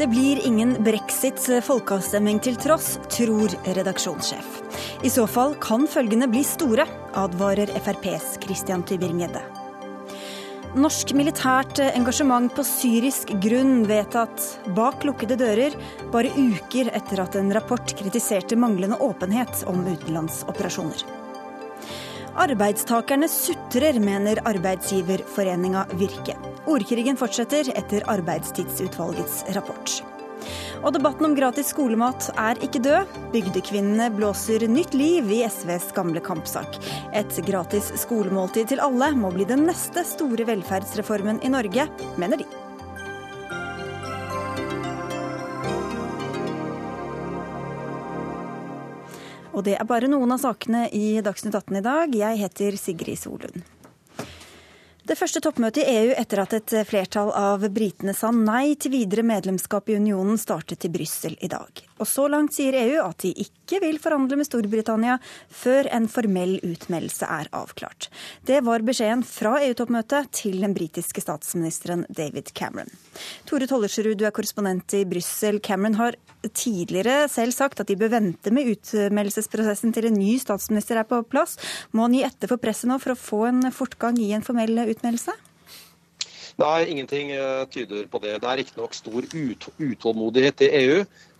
Det blir ingen brexit folkeavstemning til tross, tror redaksjonssjef. I så fall kan følgene bli store, advarer FrPs Christian Tybring-Gjedde. Norsk militært engasjement på syrisk grunn vedtatt bak lukkede dører, bare uker etter at en rapport kritiserte manglende åpenhet om utenlandsoperasjoner. Arbeidstakerne sutrer, mener arbeidsgiverforeninga Virke. Ordkrigen fortsetter etter Arbeidstidsutvalgets rapport. Og debatten om gratis skolemat er ikke død. Bygdekvinnene blåser nytt liv i SVs gamle kampsak. Et gratis skolemåltid til alle må bli den neste store velferdsreformen i Norge, mener de. Og det er bare noen av sakene i Dagsnytt 18 i dag. Jeg heter Sigrid Solund. Det første toppmøtet i EU etter at et flertall av britene sa nei til videre medlemskap i unionen, startet i Brussel i dag. Og så langt sier EU at de ikke vil forhandle med Storbritannia før en formell utmeldelse er avklart. Det var beskjeden fra EU-toppmøtet til den britiske statsministeren David Cameron. Tore Tollersrud, du er korrespondent i Brussel. Cameron har tidligere selv sagt at de bør vente med utmeldelsesprosessen til en ny statsminister er på plass. Må han gi etter for presset nå for å få en fortgang i en formell utmeldelse? Nei, ingenting eh, tyder på det. Det er riktignok stor utålmodighet i EU.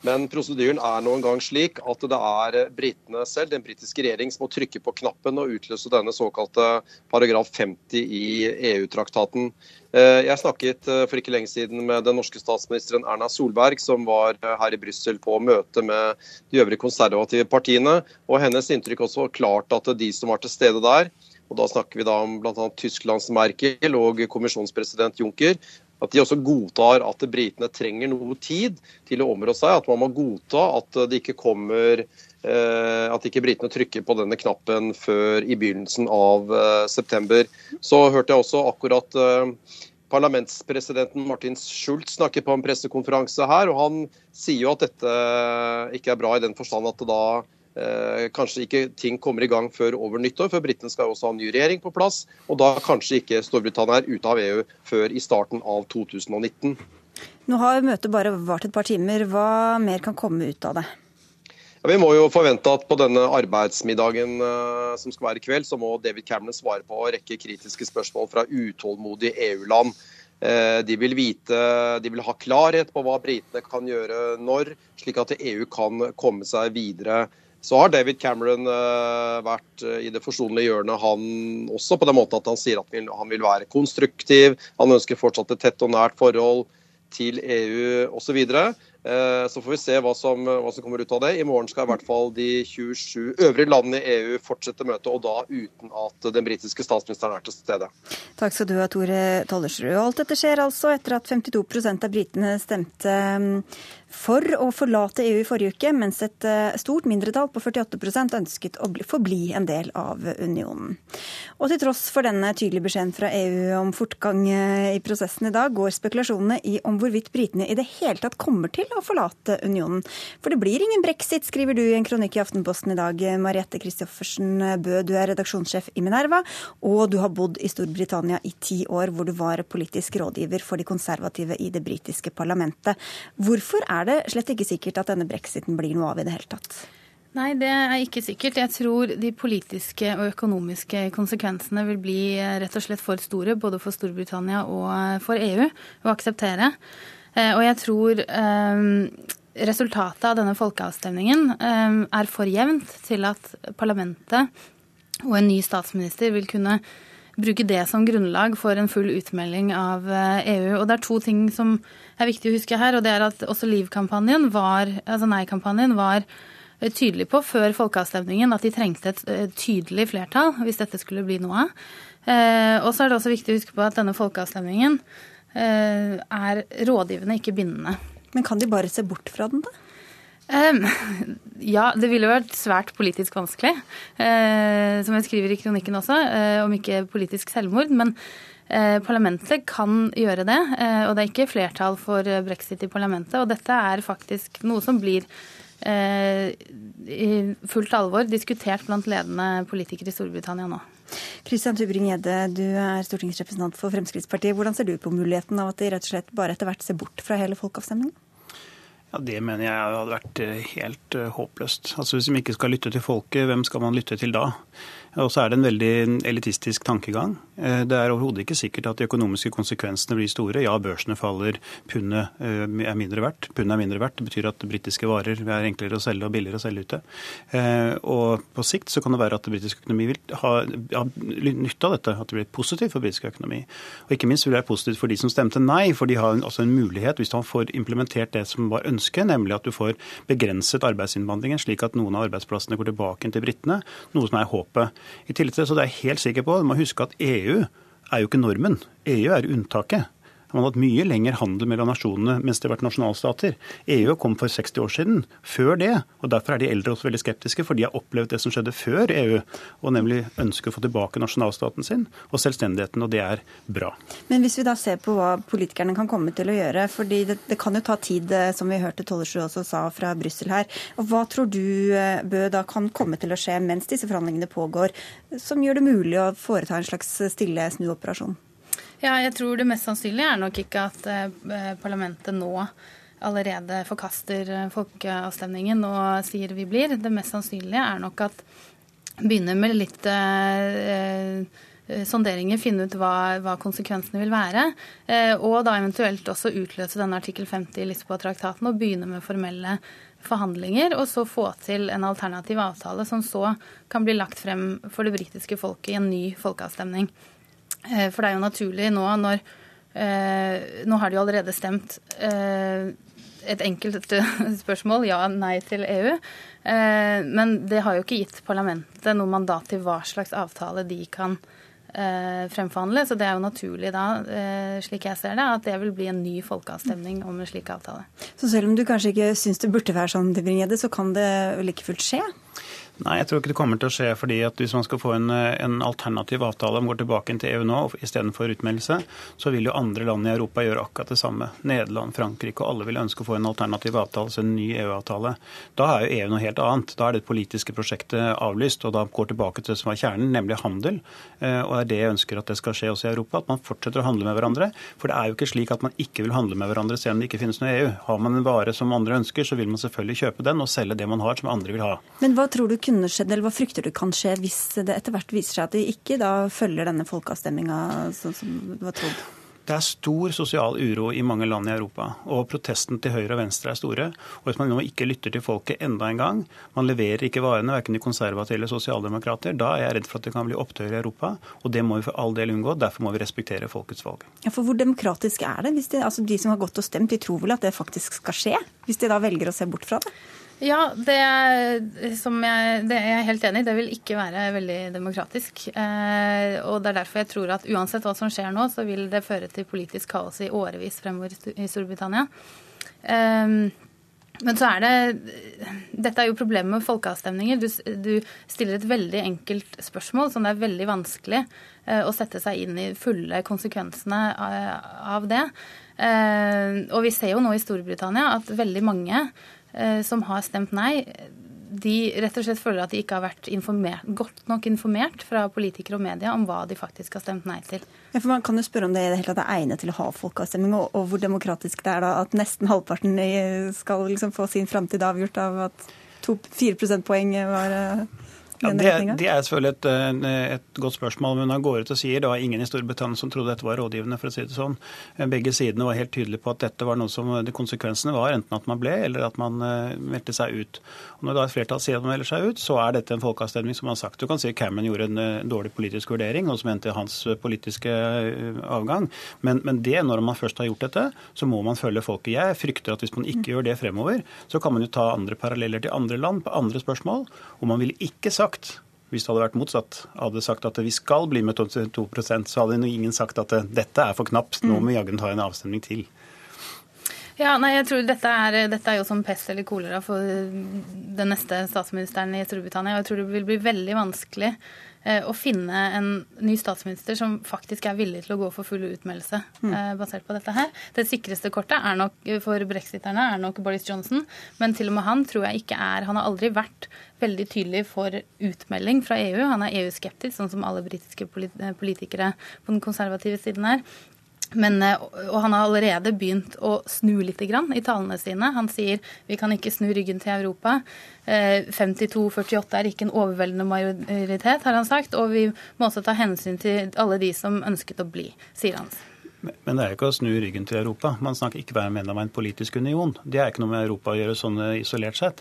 Men prosedyren er nå engang slik at det er britene selv, den britiske regjering, som må trykke på knappen og utløse denne såkalte paragraf 50 i EU-traktaten. Eh, jeg snakket eh, for ikke lenge siden med den norske statsministeren Erna Solberg, som var eh, her i Brussel på møte med de øvrige konservative partiene. og Hennes inntrykk også var klart at de som var til stede der, og Da snakker vi da om bl.a. Tysklands Merkel og kommisjonspresident Juncker at de også godtar at britene trenger noe tid til å områ seg. At man må godta at det ikke kommer eh, at ikke britene trykker på denne knappen før i begynnelsen av eh, september. Så hørte jeg også akkurat eh, parlamentspresidenten Martin Schulz snakke på en pressekonferanse her, og han sier jo at dette ikke er bra i den forstand at det da kanskje ikke ting kommer i gang før over nyttår, for britene skal også ha en ny regjering på plass. Og da kanskje ikke Storbritannia er ute av EU før i starten av 2019. Nå har møtet bare vart et par timer. Hva mer kan komme ut av det? Ja, vi må jo forvente at på denne arbeidsmiddagen uh, som skal være i kveld, så må David Cameron svare på en rekke kritiske spørsmål fra utålmodige EU-land. Uh, de vil vite, de vil ha klarhet på hva britene kan gjøre når, slik at EU kan komme seg videre så har David Cameron uh, vært uh, i det forsonlige hjørnet, han også, på den måten at han sier at han vil være konstruktiv. Han ønsker fortsatt et tett og nært forhold til EU osv. Eh, så får vi se hva som, hva som, kommer ut av det. I morgen skal i hvert fall de 27 øvrige landene i EU fortsette møtet, og da uten at den britiske statsministeren er til stede. Takk skal du ha, Tore Tollersrud. Alt dette skjer altså etter at 52% av britene stemte mm, for å forlate EU i forrige uke, mens et eh, stort mindretall på 48 ønsket å forbli en del av unionen. Og til tross for denne tydelige beskjeden fra EU om fortgang eh, i prosessen i dag, går spekulasjonene i om hvorvidt britene i det hele tatt kommer til å forlate unionen. For det blir ingen brexit, skriver du i en kronikk i Aftenposten i dag. Mariette Christoffersen Bø, du er redaksjonssjef i Minerva, og du har bodd i Storbritannia i ti år, hvor du var politisk rådgiver for de konservative i det britiske parlamentet. Hvorfor er det slett ikke sikkert at denne brexiten blir noe av i det hele tatt. Nei, det er ikke sikkert. Jeg tror de politiske og økonomiske konsekvensene vil bli eh, rett og slett for store, både for Storbritannia og eh, for EU, å akseptere. Eh, og jeg tror resultatet av denne folkeavstemningen er for jevnt til at parlamentet og en ny statsminister vil kunne bruke det som grunnlag for en full utmelding av EU. Og det er to ting som er viktig å huske her, og det er at også Liv-kampanjen var, altså Nei-kampanjen var eh, tydelig på før folkeavstemningen at de trengte et eh, tydelig flertall hvis dette skulle bli noe av. Eh, og så er det også viktig å huske på at denne folkeavstemningen er rådgivende, ikke bindende. Men kan de bare se bort fra den, da? Ja, det ville vært svært politisk vanskelig. Uh, som jeg skriver i kronikken også, uh, om ikke politisk selvmord. Men Eh, parlamentet kan gjøre det, eh, og det er ikke flertall for eh, brexit i parlamentet. Og dette er faktisk noe som blir i fullt alvor diskutert blant ledende politikere i Storbritannia nå. Christian Tubring-Gjedde, du er stortingsrepresentant for Fremskrittspartiet. Hvordan ser du på muligheten av at de rett og slett bare etter hvert ser bort fra hele folkeavstemningen? Ja, Det mener jeg hadde vært helt håpløst. Altså Hvis vi ikke skal lytte til folket, hvem skal man lytte til da? Og så er det en veldig elitistisk tankegang. Eh, det er overhodet ikke sikkert at de økonomiske konsekvensene blir store. Ja, børsene faller, pundet eh, er mindre verdt. Pundet er mindre verdt. Det betyr at britiske varer er enklere å selge og billigere å selge ute. Eh, og på sikt så kan det være at britisk økonomi vil ha, ha nytte av dette, at det blir positivt for britisk økonomi. Og ikke minst vil det være positivt for de som stemte nei, for de har altså en mulighet, hvis man får implementert det som var ønsket, nemlig at du får begrenset arbeidsinnvandringen, slik at noen av arbeidsplassene går tilbake til britene, noe som er håpet. I tillegg til det så er jeg helt sikker på, du må huske at EU er jo ikke normen. EU er unntaket. Man har hatt mye lengre handel mellom nasjonene mens det har vært nasjonalstater. EU kom for 60 år siden. Før det. og Derfor er de eldre også veldig skeptiske, for de har opplevd det som skjedde før EU. Og nemlig ønsker å få tilbake nasjonalstaten sin og selvstendigheten, og det er bra. Men hvis vi da ser på hva politikerne kan komme til å gjøre, fordi det, det kan jo ta tid, eh, som vi hørte Tollersrud også sa fra Brussel her. Hva tror du eh, Bø da kan komme til å skje mens disse forhandlingene pågår, som gjør det mulig å foreta en slags stille snuoperasjon? Ja, jeg tror det mest sannsynlige er nok ikke at eh, parlamentet nå allerede forkaster eh, folkeavstemningen og sier vi blir. Det mest sannsynlige er nok at begynner med litt eh, eh, sonderinger, finne ut hva, hva, konsekvensene vil være. Eh, og da eventuelt også utløse denne artikkel 50 i Lisboa-traktaten og begynne med formelle forhandlinger, og så få til en alternativ avtale som så kan bli lagt frem for det britiske folket i en ny folkeavstemning. Eh, for det er jo naturlig nå når eh, Nå har de jo allerede stemt eh, et enkelt spørsmål, ja, nei til EU. Men det har jo ikke gitt parlamentet noe mandat til hva slags avtale de kan fremforhandle. Så det er jo naturlig da, slik jeg ser det, at det vil bli en ny folkeavstemning om en slik avtale. Så selv om du kanskje ikke syns det burde være sånn, så kan det like fullt skje? Nei, jeg tror ikke det kommer til å skje. fordi at Hvis man skal få en, en alternativ avtale om går tilbake til EU nå istedenfor utmeldelse, så vil jo andre land i Europa gjøre akkurat det samme. Nederland, Frankrike og alle vil ønske å få en alternativ avtale, altså en ny EU-avtale. Da er jo EU noe helt annet. Da er det politiske prosjektet avlyst, og da går tilbake til det som var kjernen, nemlig handel. Eh, og det er det jeg ønsker at det skal skje også i Europa, at man fortsetter å handle med hverandre. For det er jo ikke slik at man ikke vil handle med hverandre selv om det ikke finnes noe EU. Har man en vare som andre ønsker, så vil man selvfølgelig kjøpe den og selge det man har som andre vil ha. Men hva tror du kunne skjedd, eller hva frykter du kan skje hvis det etter hvert viser seg at de ikke da følger denne folkeavstemninga sånn som var trodd? Det er stor sosial uro i mange land i Europa, og protesten til høyre og venstre er store. Og Hvis man nå ikke lytter til folket enda en gang, man leverer ikke varene, verken de konservative eller sosialdemokrater, da er jeg redd for at det kan bli opptøyer i Europa. Og det må vi for all del unngå. Derfor må vi respektere folkets valg. Ja, For hvor demokratisk er det? Hvis de, altså de som har gått og stemt, de tror vel at det faktisk skal skje? Hvis de da velger å se bort fra det? Ja, det, jeg, det er jeg helt enig i. Det vil ikke være veldig demokratisk. Eh, og det er derfor jeg tror at uansett hva som skjer nå, så vil det føre til politisk kaos i årevis fremover i Storbritannia. Eh, men så er det Dette er jo problemet med folkeavstemninger. Du, du, stiller et veldig enkelt spørsmål som det er veldig vanskelig eh, å sette seg inn i fulle konsekvensene av, av det. Eh, og vi ser jo nå i Storbritannia at veldig mange Eh, som har stemt nei, de rett og slett føler at de ikke har vært godt nok informert fra politikere og media om hva de faktisk har stemt nei til. Ja, for Man kan jo spørre om det er det er egnet til å ha folkeavstemning, og, og, hvor demokratisk det er da at nesten halvparten skal liksom få sin framtid avgjort av at to, 4 prosentpoeng var eh, ja, det, det, er selvfølgelig et, eh, et, godt spørsmål. Men han går ut og sier det var ingen i Storbritannia som trodde dette var rådgivende. for å si det sånn. Eh, begge sidene var helt tydelige på at dette var noe som de konsekvensene var enten at man ble eller at man uh, meldte seg ut. Og Når da et flertall sier at man melder seg ut, så er dette en folkeavstemning som man har sagt. Du kan si Cameron gjorde en uh, dårlig politisk vurdering, og som endte hans politiske uh, avgang. Men, men, det, når man først har gjort dette, så må man følge folket. Jeg frykter at hvis man ikke gjør det fremover, så kan man jo ta andre paralleller til andre land på andre spørsmål. Og man ville ikke sagt sagt, hvis det hadde vært motsatt, hadde sagt at vi skal bli med 2% så hadde ingen sagt at dette er for knapt, nå må vi jaggu ta en avstemning til. Ja, nei, jeg tror dette er, dette er, jo som pest eller kolera for den neste statsministeren i Storbritannia. og Jeg tror det vil bli veldig vanskelig Eh, å finne en ny statsminister som faktisk er villig til å gå for full utmeldelse mm. Eh, basert på dette her. Det sikreste kortet er nok for brexiterne er nok Boris Johnson, men til og med han tror jeg ikke er Han har aldri vært veldig tydelig for utmelding fra EU. Han er EU-skeptisk, sånn som alle britiske politikere på den konservative siden er. Men, eh, og han har allerede begynt å snu litt grann i talene sine. Han sier vi kan ikke snu ryggen til Europa. 52-48 eh, er ikke en overveldende majoritet, har han sagt. Og vi må også ta hensyn til alle de som ønsket å bli, sier han. Men det er jo ikke å snu ryggen til Europa. Man snakker ikke være medlem av en politisk union. Det er ikke noe med Europa å gjøre sånn isolert sett.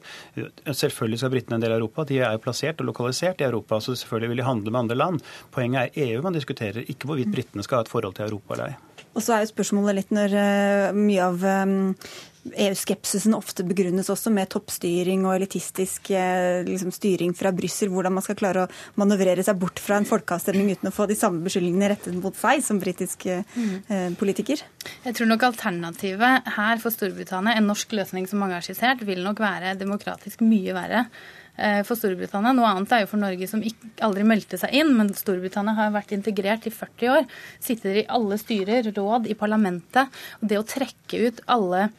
Selvfølgelig skal britene en del av Europa. De er jo plassert og lokalisert i Europa, så selvfølgelig vil de handle med andre land. Poenget er EU man diskuterer, ikke hvorvidt britene skal ha et forhold til Europa eller ei. Og så er jo spørsmålet litt når uh, mye av um, EU-skepsisen ofte begrunnes også med toppstyring og elitistisk uh, liksom, styring fra Brussel. Hvordan man skal klare å manøvrere seg bort fra en folkeavstemning uten å få de samme beskyldningene rettet mot seg som britisk eh, politiker. Jeg tror nok alternativet her for Storbritannia, en norsk løsning som mange har skissert, vil nok være demokratisk mye verre. Eh, for Storbritannia. Noe annet er jo for Norge som ikke, aldri meldte seg inn, men Storbritannia har vært integrert i 40 år. Sitter i alle styrer, råd, i parlamentet. Og det å trekke ut alle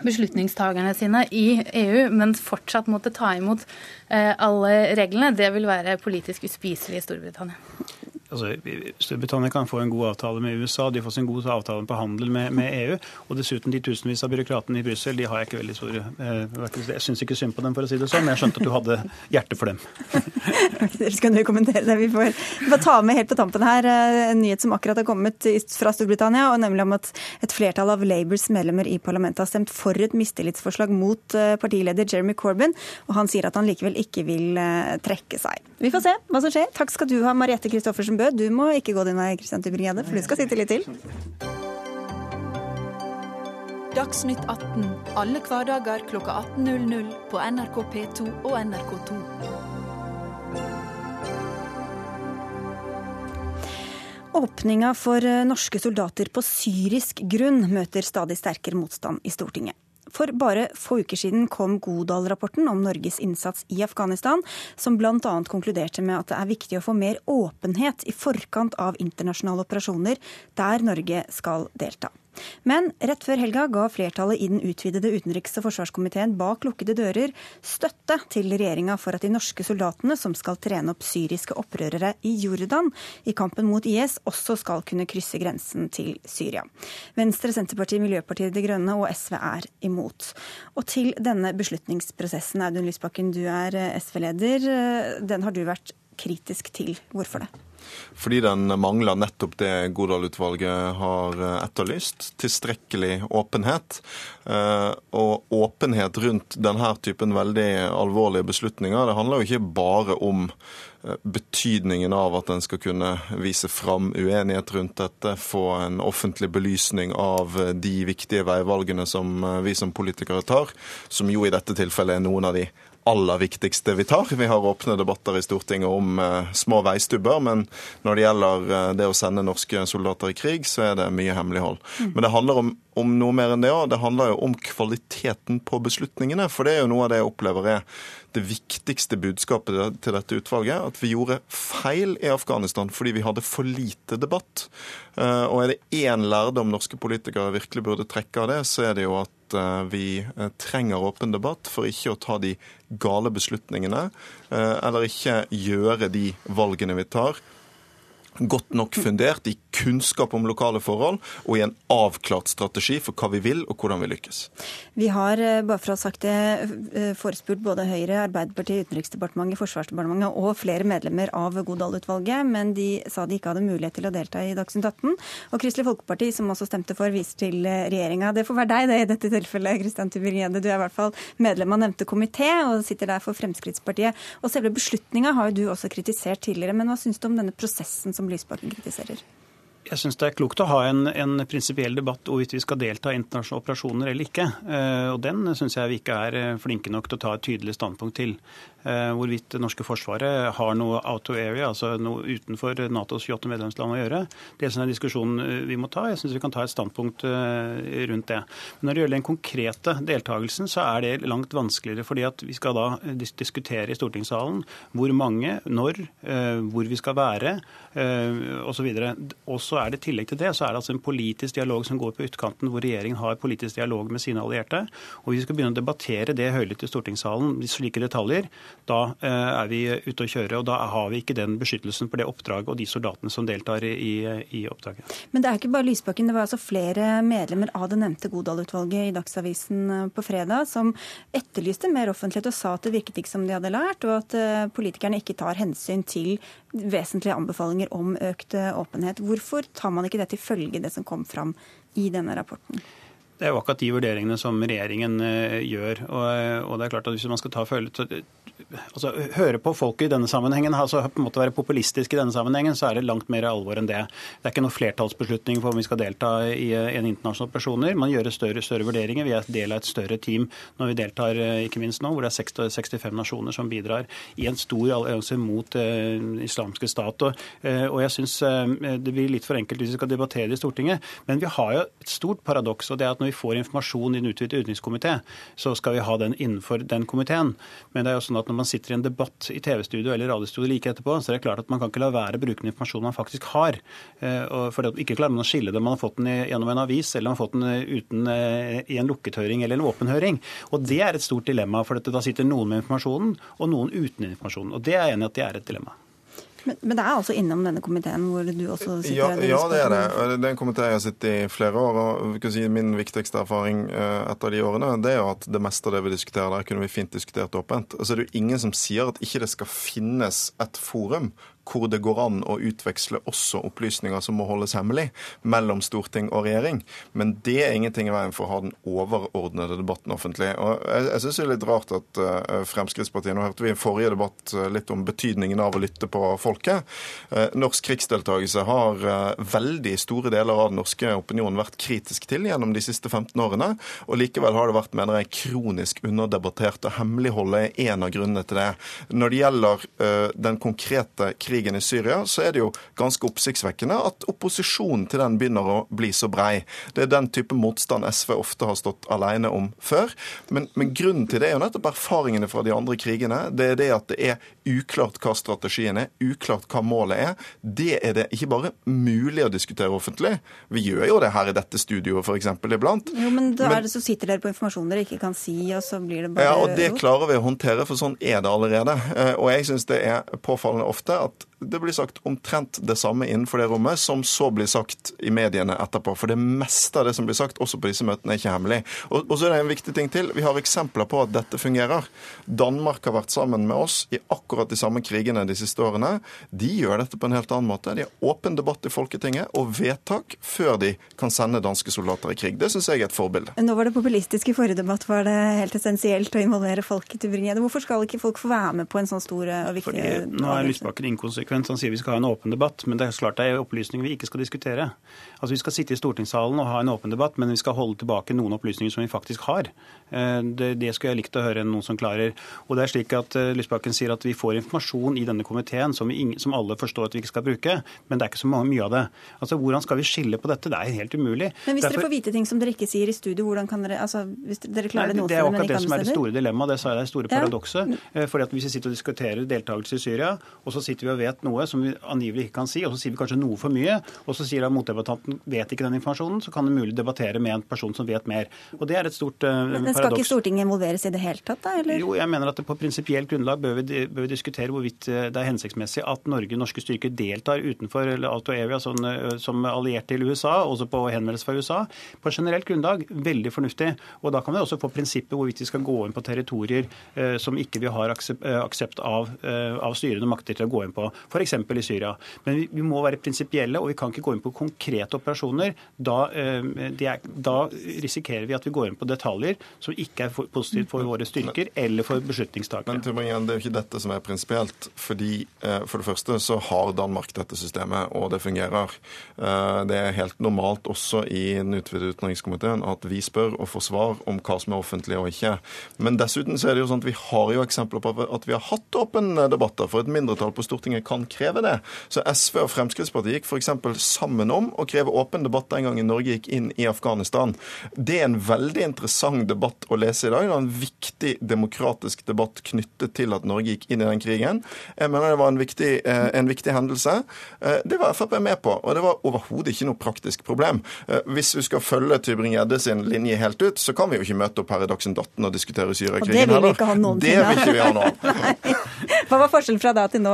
beslutningstagerne sine i EU, men fortsatt måtte ta imot eh, alle reglene, det vil være politisk uspiselig i Storbritannia. Altså, Storbritannia kan få en god avtale med USA, de får sin gode avtale på handel med, med, EU. Og dessuten de tusenvis av byråkratene i Brussel, de har jeg ikke veldig stor eh, Jeg syns ikke synd på dem, for å si det sånn, men jeg skjønte at du hadde hjerte for dem. Dere skal dere kommentere det. Vi får, vi får ta med helt på tampen her eh, en nyhet som akkurat har kommet fra Storbritannia, og nemlig om at et flertall av Labours medlemmer i parlamentet har stemt for et mistillitsforslag mot eh, partileder Jeremy Corbyn, og han sier at han likevel ikke vil eh, trekke seg. Vi får se hva som skjer. Takk skal du ha, Mariette Christoffersen Bø. Du må ikke gå din vei, Kristian Tybring-Gjedde, for du skal sitte litt til. Dagsnytt 18 alle hverdager klokka 18.00 på NRK P2 og NRK2. Åpninga for norske soldater på syrisk grunn møter stadig sterkere motstand i Stortinget. For bare få uker siden kom Godal-rapporten om Norges innsats i Afghanistan, som bl.a. konkluderte med at det er viktig å få mer åpenhet i forkant av internasjonale operasjoner der Norge skal delta. Men rett før helga ga flertallet i den utvidede utenriks- og forsvarskomiteen bak lukkede dører støtte til regjeringa for at de norske soldatene som skal trene opp syriske opprørere i Jordan i kampen mot IS, også skal kunne krysse grensen til Syria. Venstre, Senterpartiet, Miljøpartiet De Grønne og SV er imot. Og til denne beslutningsprosessen, Audun Lysbakken, du er SV-leder. Den har du vært kritisk til. Hvorfor det? Fordi den mangler nettopp det Godal-utvalget har etterlyst. Tilstrekkelig åpenhet. Eh, og åpenhet rundt denne typen veldig alvorlige beslutninger, det handler jo ikke bare om eh, betydningen av at en skal kunne vise fram uenighet rundt dette, få en offentlig belysning av de viktige veivalgene som eh, vi som politikere tar, som jo i dette tilfellet er noen av de aller viktigste vi tar. Vi har åpne debatter i Stortinget om uh, små veistubber, men når det gjelder uh, det å sende norske soldater i krig, så er det mye hemmelighold. Mm. Men det handler om, om noe mer enn det òg. Det handler jo om kvaliteten på beslutningene. For det er jo noe av det jeg opplever er det viktigste budskapet til dette utvalget. At vi gjorde feil i Afghanistan fordi vi hadde for lite debatt. Uh, og er det én lærdom norske politikere virkelig burde trekke av det, så er det jo at Eh, vi eh, trenger åpen debatt for ikke å ta de gale beslutningene, eh, eller ikke gjøre de valgene vi tar. Godt nok fundert i kunnskap om lokale forhold og i en avklart strategi for hva vi vil og hvordan vi lykkes. Vi har, eh, bare for å ha sagt det, eh, forespurt både Høyre, Arbeiderpartiet, Utenriksdepartementet, Forsvarsdepartementet og flere medlemmer av Godal-utvalget, men de sa de ikke hadde mulighet til å delta i Dagsnytt 18. Og Kristelig Folkeparti, som også stemte for, viser til eh, regjeringa. Det får være deg det i dette tilfellet, Kristian Tybring-Gjedde. Du er i hvert fall medlem av nevnte komité og sitter der for Fremskrittspartiet. Og selve beslutninga har jo du også kritisert tidligere, men hva syns du om denne prosessen som Lysbakken kritiserer? Jeg syns det er klokt å ha en, en prinsipiell debatt om hvorvidt vi skal delta i internasjonale operasjoner eller ikke. Eh, og Den syns jeg vi ikke er eh, flinke nok til å ta et tydelig standpunkt til. Eh, hvorvidt det norske forsvaret har noe out of area, altså noe utenfor Natos 28 medlemsland å gjøre. Det er en diskusjon eh, vi må ta. Jeg syns vi kan ta et standpunkt eh, rundt det. Men når det gjelder den konkrete deltakelsen, så er det langt vanskeligere. fordi at vi skal da diskutere i stortingssalen hvor mange, når, hvor vi skal være osv. Og så er det i tillegg til det så er det altså en politisk dialog som går på utkanten, hvor regjeringen har politisk dialog med sine allierte. Og vi skal begynne å debattere det høylytt i stortingssalen, slike detaljer, da er vi ute å kjøre. Og da har vi ikke den beskyttelsen for det oppdraget og de soldatene som deltar i, i oppdraget. Men det er ikke bare Lysbakken. Det var altså flere medlemmer av det nevnte Godal-utvalget i Dagsavisen på fredag som etterlyste mer offentlighet og sa at det virket ikke som de hadde lært, og at politikerne ikke tar hensyn til vesentlige anbefalinger om økt åpenhet. Hvorfor tar man ikke det til følge, det som kom fram i denne rapporten? Det er jo akkurat de vurderingene som regjeringen uh, gjør. Og, og, det er klart at Hvis man skal ta følge, altså, høre på folket i denne sammenhengen, altså på en måte være populistisk i denne sammenhengen, så er det langt mer alvor enn det. Det er ikke noen flertallsbeslutning for om vi skal delta i en internasjonal operasjoner. Man gjør større, større vurderinger. Vi er del av et større team når vi deltar, ikke minst nå, hvor det er 65 nasjoner som bidrar i en stor allianse mot eh, islamske stat. Og, eh, og jeg syns eh, det blir litt for enkelt hvis vi skal debattere det i Stortinget. Men vi har jo et stort paradoks, og det er at når vi får informasjon i den utvidede utenrikskomité, så skal vi ha den innenfor den komiteen. Men det er jo sånn at når man sitter i en debatt i TV-studio eller radiostudio like etterpå, så er det klart at man kan ikke la være å bruke den informasjonen man faktisk har. Eh, for ikke klarer man å skille det man har fått den gjennom en avis eller man har fått den eh, uten, eh, i en lukket høring eller en åpen høring. Og Det er et stort dilemma, for da sitter noen med informasjonen og noen uten informasjonen. Og Det er jeg enig i at det er et dilemma. Men, men, det er altså innom denne komiteen hvor du også sitter? Ja, ja det er det. Det er en komité jeg har sittet i flere år. og si, Min viktigste erfaring etter de årene det er jo at det meste av det vi diskuterer der, kunne vi fint diskutert åpent. Og så er det jo ingen som sier at ikke det skal finnes et forum hvor det går an å utveksle også opplysninger som må holdes hemmelig mellom storting og regjering. Men det er ingenting i veien for å ha den overordnede debatten offentlig. Og jeg, syns det er litt rart at uh, Fremskrittspartiet Nå hørte vi i forrige debatt uh, litt om betydningen av å lytte på folket. Uh, norsk krigsdeltakelse har veldig store deler av den norske opinionen vært kritisk til gjennom de siste 15 årene. Og likevel har det vært, mener jeg, kronisk underdebattert. Og hemmeligholdet er en av grunnene til det. Når det gjelder den konkrete krigen krigen i Syria, så er det jo ganske oppsiktsvekkende at opposisjonen til den begynner å bli så brei. Det er den type motstand SV ofte har stått alene om før. Men, men grunnen til det er jo nettopp erfaringene fra de andre krigene. Det er det at det er uklart hva strategien er, uklart hva målet er. Det er det ikke bare mulig å diskutere offentlig. Vi gjør jo det her i dette studioet f.eks. iblant. Jo, men da er det så sitter dere på informasjon dere ikke kan si, og så blir det bare Ja, og det klarer vi å håndtere, for sånn er det allerede. Eh, og jeg syns det er påfallende ofte at det blir sagt omtrent det samme innenfor det rommet, som så blir sagt i mediene etterpå. For det meste av det som blir sagt, også på disse møtene, er ikke hemmelig. Og, og så er det en viktig ting til. Vi har eksempler på at dette fungerer. Danmark har vært sammen med oss i akkurat de samme krigene de siste årene. De gjør dette på en helt annen måte. De har åpen debatt i Folketinget og vedtak før de kan sende danske soldater i krig. Det syns jeg er et forbilde. Nå var det populistisk i forrige debatt. Var det helt essensielt å involvere folket i Bringede? Hvorfor skal ikke folk få være med på en sånn stor og viktig Fordi Nå er Lysbakken konsekvent. Han sier vi skal ha en åpen debatt, men det er klart det er opplysninger vi ikke skal diskutere. Altså Vi skal sitte i stortingssalen og ha en åpen debatt, men vi skal holde tilbake noen opplysninger som vi faktisk har. Eh, det, det skulle jeg likt å høre noen som klarer. Og det er slik at eh, Lysbakken sier at vi får informasjon i denne komiteen som, som, alle forstår at vi ikke skal bruke, men det er ikke så mye av det. Altså Hvordan skal vi skille på dette? Det er helt umulig. Men hvis Derfor... dere får vite ting som dere ikke sier i studio, hvordan kan dere altså, hvis dere klarer Nei, det Det er akkurat det som er det store dilemmaet, det sa jeg det store paradokset. Ja. Eh, fordi at Hvis vi sitter og diskuterer deltakelse i Syria, og så sitter vi og vet noe som vi angivelig ikke kan si, og så sier vi kanskje noe for mye, og så sier da motdebattanten vet ikke den informasjonen, så kan det mulig debattere med en person som vet mer. Og Det er et stort uh, Men Skal paradoks. ikke Stortinget involveres i det hele tatt, da? Eller? Jo, jeg mener at på prinsipielt grunnlag bør vi, bør vi, diskutere hvorvidt eh, det er hensiktsmessig at Norge, norske styrker, deltar utenfor Alto Evia sånn, eh, som alliert til USA, også på henvendelse fra USA. På generelt grunnlag veldig fornuftig. Og da kan vi også få prinsippet hvorvidt vi skal gå inn på territorier uh, som ikke vi har aksept, aksept av, uh, av styrende makter til å gå inn på, f.eks. i Syria. Men vi, vi må være prinsipielle, og vi kan ikke gå inn på konkrete operasjoner. Da, uh, er, da, risikerer vi at vi går inn på detaljer som ikke er positivt for våre styrker eller for beslutningstakere. Men Tybringen, det er jo ikke dette som er prinsipielt. fordi For det første så har Danmark dette systemet, og det fungerer. Det er helt normalt også i den utvidede utenrikskomiteen at vi spør og får svar om hva som er offentlig og ikke. Men dessuten så er det jo sånn at vi har jo eksempler på at vi har hatt åpne debatter, for et mindretall på Stortinget kan kreve det. Så SV og Fremskrittspartiet gikk f.eks. sammen om å kreve åpen debatt den gangen Norge gikk inn i Afghanistan. Det er en veldig interessant debatt å lese i dag. Det er en viktig demokratisk debatt knyttet til at Norge gikk inn i den krigen. Jeg mener det var en viktig, eh, en viktig hendelse. Eh, det var Frp med på, og det var overhodet ikke noe praktisk problem. Hvis vi skal følge Tybring-Gjedde sin linje helt ut, så kan vi jo ikke møte opp her i Dagsnytt 18 og diskutere Syriakrigen heller. Det vil vi ikke ha ha nå. Hva var forskjellen fra da til nå,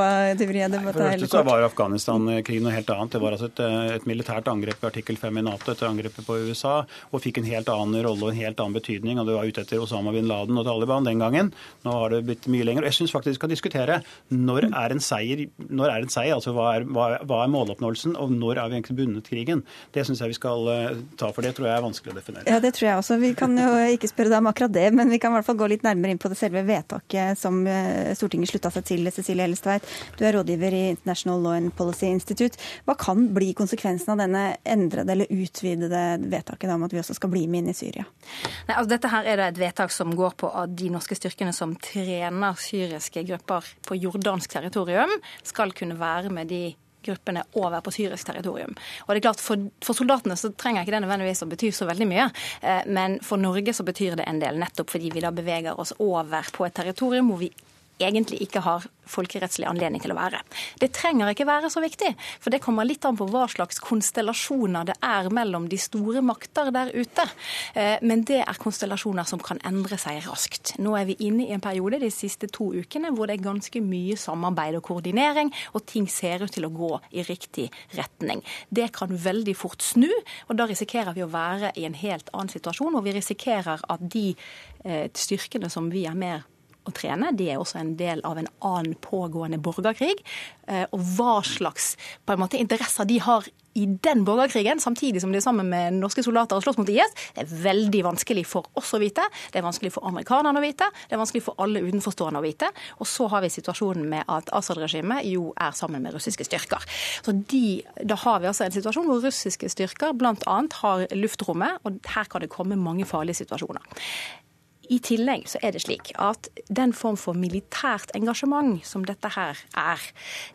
Tybring-Gjedde? For det første så var Afghanistan-krigen noe helt annet. Det var altså et, et militært angrep i artikkel 5 i Nato etter angrepet på USA, og fikk en helt annen rolle og en helt annen betydning. og Det var ute etter Osama bin Laden og Taliban den gangen. Nå har det blitt mye lenger. og Jeg syns faktisk vi skal diskutere når er en seier, når er en seier altså hva er, hva, hva er måloppnåelsen, og når er vi egentlig bundet krigen. Det syns jeg vi skal eh, ta, for det tror jeg er vanskelig å definere. Ja, det tror jeg også. Vi kan jo ikke spørre deg om akkurat det, men vi kan i hvert fall gå litt nærmere inn på det selve vedtaket som eh, Stortinget slutta seg til. Cecilie Ellistveit, du er rådgiver i International Law and Policy Institute. Hva kan bli konsekvensen av denne endrede eller utvidede vedtaket om at vi også skal bli med inn i Syria? Nei, altså dette her er det et vedtak som går på at de norske styrkene som trener syriske grupper på jordansk territorium, skal kunne være med de gruppene over på syrisk territorium. Og det er klart, For, for soldatene så trenger ikke det nødvendigvis å bety så veldig mye, eh, men for Norge så betyr det en del, nettopp fordi vi da beveger oss over på et territorium hvor vi egentlig ikke har folkerettslig anledning til å være. Det trenger ikke være så viktig, for det kommer litt an på hva slags konstellasjoner det er mellom de store makter der ute. Eh, men det er konstellasjoner som kan endre seg raskt. Nå er vi inne i en periode de siste to ukene hvor det er ganske mye samarbeid og koordinering, og ting ser ut til å gå i riktig retning. Det kan veldig fort snu, og da risikerer vi å være i en helt annen situasjon, og vi risikerer at de eh, styrkene som vi er mer å trene. De er også en del av en annen pågående borgerkrig. Eh, og hva slags måte, interesser de har i den borgerkrigen, samtidig som de er sammen med norske soldater og slåss mot IS, det er veldig vanskelig for oss å vite. Det er vanskelig for amerikanerne å vite. Det er vanskelig for alle utenforstående å vite. Og så har vi situasjonen med at Assad-regimet jo er sammen med russiske styrker. Så de, Da har vi altså en situasjon hvor russiske styrker bl.a. har luftrommet, og her kan det komme mange farlige situasjoner. I tillegg så er det slik at den form for militært engasjement som dette her er,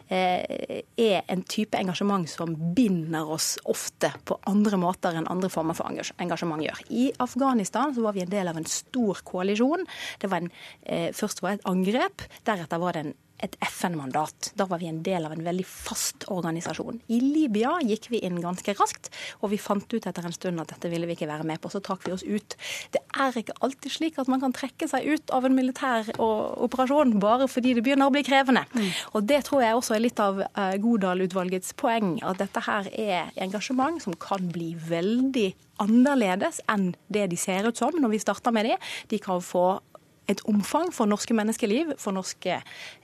eh, er en type engasjement som binder oss ofte på andre måter enn andre former for engasjement gjør. I Afghanistan så var vi en del av en stor koalisjon. Det var en, eh, først var det et angrep, deretter var det en et FN-mandat. Da var vi en del av en veldig fast organisasjon. I Libya gikk vi inn ganske raskt, og vi fant ut etter en stund at dette ville vi ikke være med på. Så trakk vi oss ut. Det er ikke alltid slik at man kan trekke seg ut av en militær operasjon bare fordi det begynner å bli krevende. Mm. Og det tror jeg også er litt av eh, Godal-utvalgets poeng, at dette her er engasjement som kan bli veldig annerledes enn det de ser ut som når vi starter med det. De kan få et omfang for norske menneskeliv, for norske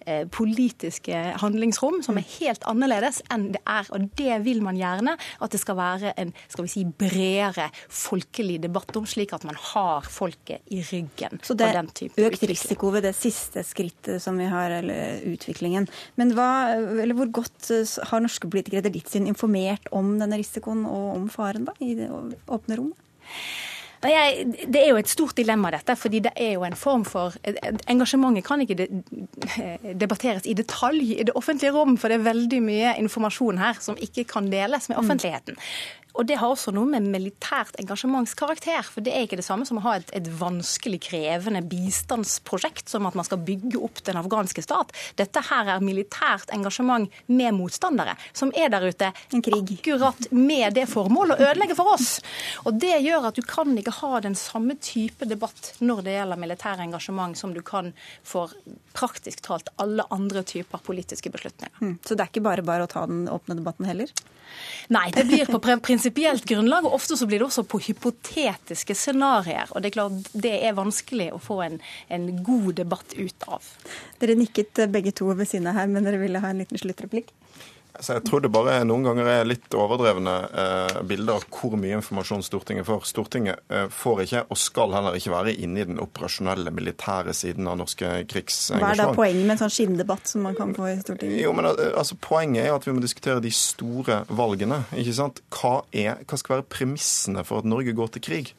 eh, politiske handlingsrom, som er helt annerledes enn det er. Og det vil man gjerne at det skal være en skal vi si, bredere folkelig debatt om, slik at man har folket i ryggen. Så det er økt risiko ved det siste skrittet som vi har, eller utviklingen. Men hva, eller hvor godt eh, har norske politikere etter ditt syn informert om denne risikoen og om faren da, i det åpne rommet? Det er jo et stort dilemma, dette. fordi det er jo en form for Engasjementet kan ikke debatteres i detalj i det offentlige rom, for det er veldig mye informasjon her som ikke kan deles med mm. offentligheten. Og det har også noe med militært engasjementskarakter. For det er ikke det samme som å ha et, et, vanskelig, krevende bistandsprosjekt, som at man skal bygge opp den afghanske stat. Dette her er militært engasjement med motstandere, som er der ute akkurat med det formålet å ødelegge for oss. Og det gjør at du kan ikke ha den samme type debatt når det gjelder militært engasjement, som du kan for praktisk talt alle andre typer politiske beslutninger. Mm. Så det er ikke bare bare å ta den åpne debatten heller? Nei, det blir på prinsipielt grunnlag, og ofte så blir det også på hypotetiske scenarioer. Og det er klart det er vanskelig å få en, en god debatt ut av. Dere nikket begge to ved siden av her, men dere ville ha en liten sluttreplikk? Så jeg tror det bare noen ganger er litt overdrevne eh, bilder av hvor mye informasjon Stortinget får. Stortinget eh, får ikke, og skal heller ikke være inne i den operasjonelle militære siden av norske krigsengasjement. Hva er da poenget med en sånn skinndebatt som man kan få i Stortinget? Jo, men eh, altså, Poenget er at vi må diskutere de store valgene. ikke sant? Hva, er, hva skal være premissene for at Norge går til krig?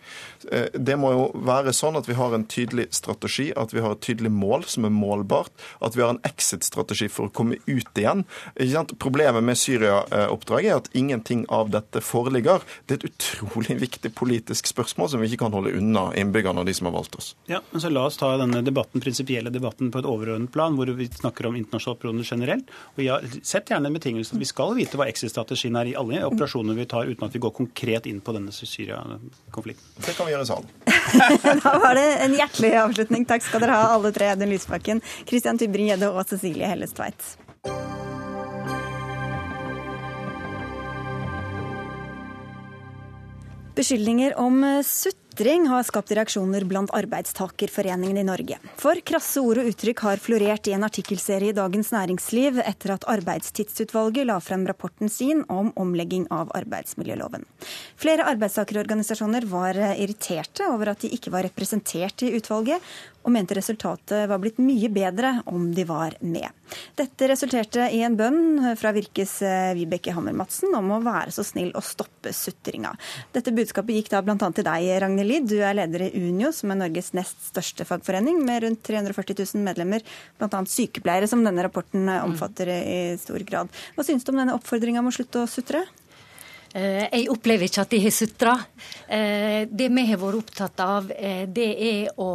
Eh, det må jo være sånn at vi har en tydelig strategi, at vi har et tydelig mål som er målbart, at vi har en exit-strategi for å komme ut igjen. ikke sant? Problemet Problemet med Syria-oppdraget er at ingenting av dette foreligger. Det er et utrolig viktig politisk spørsmål som vi ikke kan holde unna innbyggerne og de som har valgt oss. Ja, men så La oss ta denne debatten, prinsipielle debatten på et overordnet plan, hvor vi snakker om internasjonale operasjoner generelt. Og ja, Sett gjerne en betingelse at vi skal vite hva exit-strategien er i alle operasjoner vi tar, uten at vi går konkret inn på denne Syria-konflikten. Det kan vi gjøre i salen. da var det en hjertelig avslutning. Takk skal dere ha, alle tre. Audun Lysbakken, Christian Tybring-Gjedde og Cecilie Helles Beskyldninger om eh, sutring har skapt reaksjoner blant arbeidstakerforeningen i Norge. For krasse ord og uttrykk har florert i en artikkelserie i Dagens Næringsliv etter at Arbeidstidsutvalget la frem rapporten sin om omlegging av arbeidsmiljøloven. Flere arbeidstakerorganisasjoner var eh, irriterte over at de ikke var representert i utvalget, og mente resultatet var blitt mye bedre om de var med. Dette resulterte i en bønn fra Virkes eh, Vibeke Hammer-Madsen om å være så snill å stoppe sutringa. Dette budskapet gikk da bl.a. til deg, Ragnhild Lid. Du er leder i Unio, som er Norges nest største fagforening, med rundt 340 000 medlemmer, bl.a. sykepleiere, som denne rapporten omfatter i stor grad. Hva syns du om denne oppfordringa om å slutte å sutre? Eh, jeg opplever ikke at de har sutra. Det vi har vært opptatt av, det er å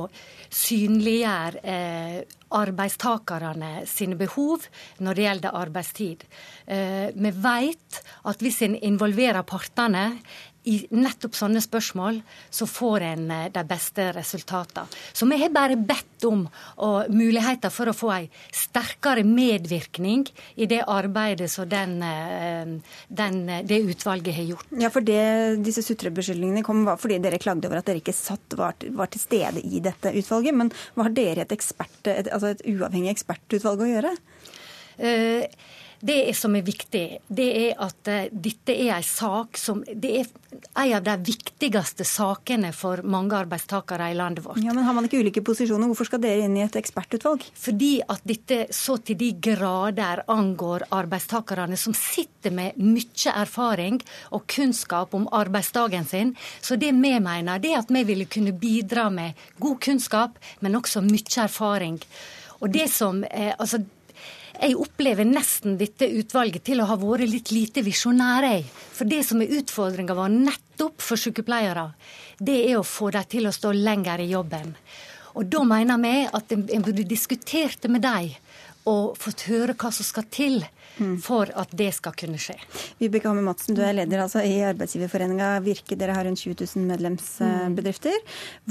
synliggjør eh, arbeidstakerne sine behov når det gjelder arbeidstid. Eh, vi vet at hvis en involverer partene i nettopp sånne spørsmål, så får en eh, de beste resultatene. Så vi har bare bedt om muligheter for å få en sterkere medvirkning i det arbeidet som den, eh, den, det utvalget har gjort. Ja, for det, Disse sutrebeskyldningene kom var fordi dere klagde over at dere ikke satt, var, var, til stede i dette utvalget. Men hva har dere et, ekspert, et, altså et uavhengig ekspertutvalg å gjøre? Uh, det som er viktig, det er at uh, dette er en sak som Det er en av de viktigste sakene for mange arbeidstakere i landet vårt. Ja, Men har man ikke ulike posisjoner? Hvorfor skal dere inn i et ekspertutvalg? Fordi at dette så til de grader angår arbeidstakerne som sitter med mye erfaring og kunnskap om arbeidsdagen sin. Så det vi mener, det er at vi ville kunne bidra med god kunnskap, men også mye erfaring. Og det som, eh, altså jeg opplever nesten dette utvalget til å ha vært litt lite visjonære. For det som er utfordringa vår nettopp for sykepleiere, det er å få dem til å stå lenger i jobben. Og da mener vi at en burde diskutert det med dem og fått høre hva som skal til for at det skal kunne skje. Vibeke Hammer Madsen, du er leder altså i arbeidsgiverforeninga Virke. Dere har rundt 20 000 medlemsbedrifter.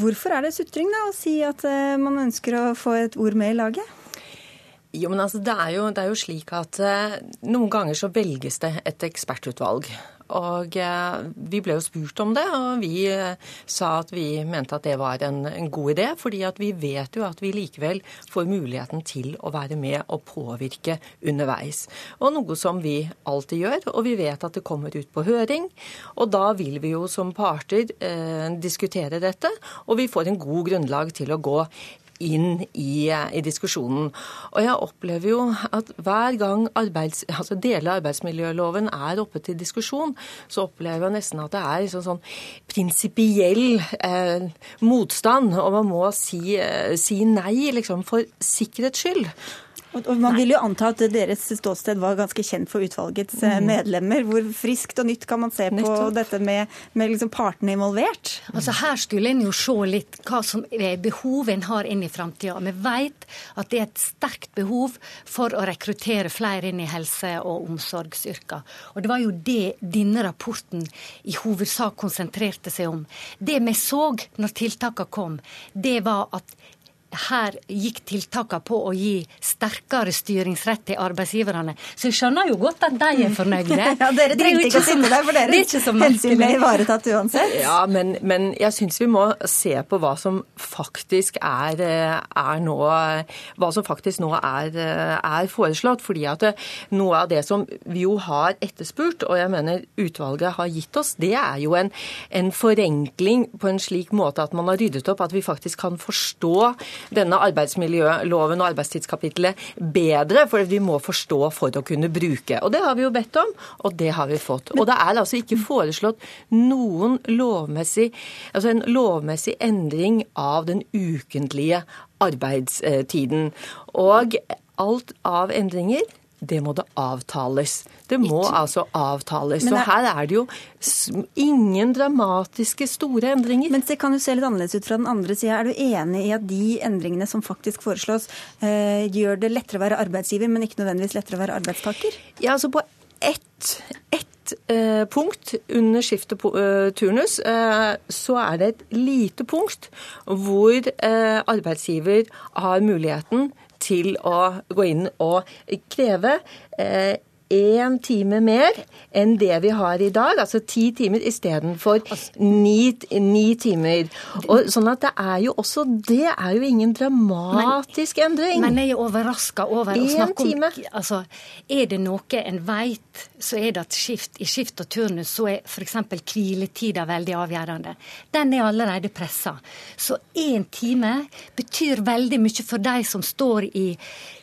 Hvorfor er det sutring da å si at eh, man ønsker å få et ord med i laget? Jo, men altså, det er jo, det er jo slik at eh, noen ganger så velges det et ekspertutvalg. Og eh, vi ble jo spurt om det, og vi eh, sa at vi mente at det var en, en, god idé. fordi at vi vet jo at vi likevel får muligheten til å være med og påvirke underveis. Og noe som vi alltid gjør, og vi vet at det kommer ut på høring. Og da vil vi jo som parter eh, diskutere dette, og vi får en god grunnlag til å gå inn i, i, diskusjonen. Og jeg opplever jo at hver gang arbeids, altså deler av arbeidsmiljøloven er oppe til diskusjon, så opplever jeg nesten at det er liksom sånn prinsipiell eh, motstand, og man må si, eh, si nei liksom for sikkerhets skyld. Og Man vil jo anta at deres ståsted var ganske kjent for utvalgets eh, mm. medlemmer. Hvor friskt og nytt kan man se på dette med, med liksom partene involvert? Altså Her skulle en jo se litt hva som er behov en har inn i framtida. Vi vet at det er et sterkt behov for å rekruttere flere inn i helse- og omsorgsyrker. Og det var jo det denne rapporten i hovedsak konsentrerte seg om. Det vi så når tiltakene kom, det var at her gikk tiltakene på å gi sterkere styringsrett til arbeidsgiverne. Så jeg skjønner jo godt at de er fornøyde. ja, Dere trengte ikke å sitte der, for deres hensyn ble ivaretatt uansett. Ja, men, men jeg syns vi må se på hva som faktisk er, er nå hva som faktisk nå er, er, foreslått. fordi at noe av det som vi jo har etterspurt, og jeg mener utvalget har gitt oss, det er jo en, en forenkling på en slik måte at man har ryddet opp, at vi faktisk kan forstå denne arbeidsmiljøloven og arbeidstidskapitlet bedre. For vi må forstå for å kunne bruke. Og det har vi jo bedt om, og det har vi fått. Og det er altså ikke foreslått noen lovmessig, altså en lovmessig endring av den ukentlige arbeidstiden. Og alt av endringer det må det avtales. Det må Ikke. altså avtales. Så her er det jo ingen dramatiske store endringer. Men det kan jo se litt annerledes ut fra den andre sida. Er du enig i at de endringene som faktisk foreslås, eh, gjør det lettere å være arbeidsgiver, men ikke nødvendigvis lettere å være arbeidstaker? Ja, altså på ett, ett eh, punkt under skiftet eh, turnus, eh, så er det et lite punkt hvor arbeidsgiver har muligheten til å gå inn og kreve eh, én time mer enn det vi har i dag, altså ti timer istedenfor ni, ni timer. Og sånn at det er jo også Det er jo ingen dramatisk men, endring. Men jeg er overraska over å snakke om altså, Er det noe en veit, så er det at skift, i skift og turnus så er f.eks. hviletida veldig avgjørende. Den er allerede pressa. Så én time betyr veldig mye for de som står i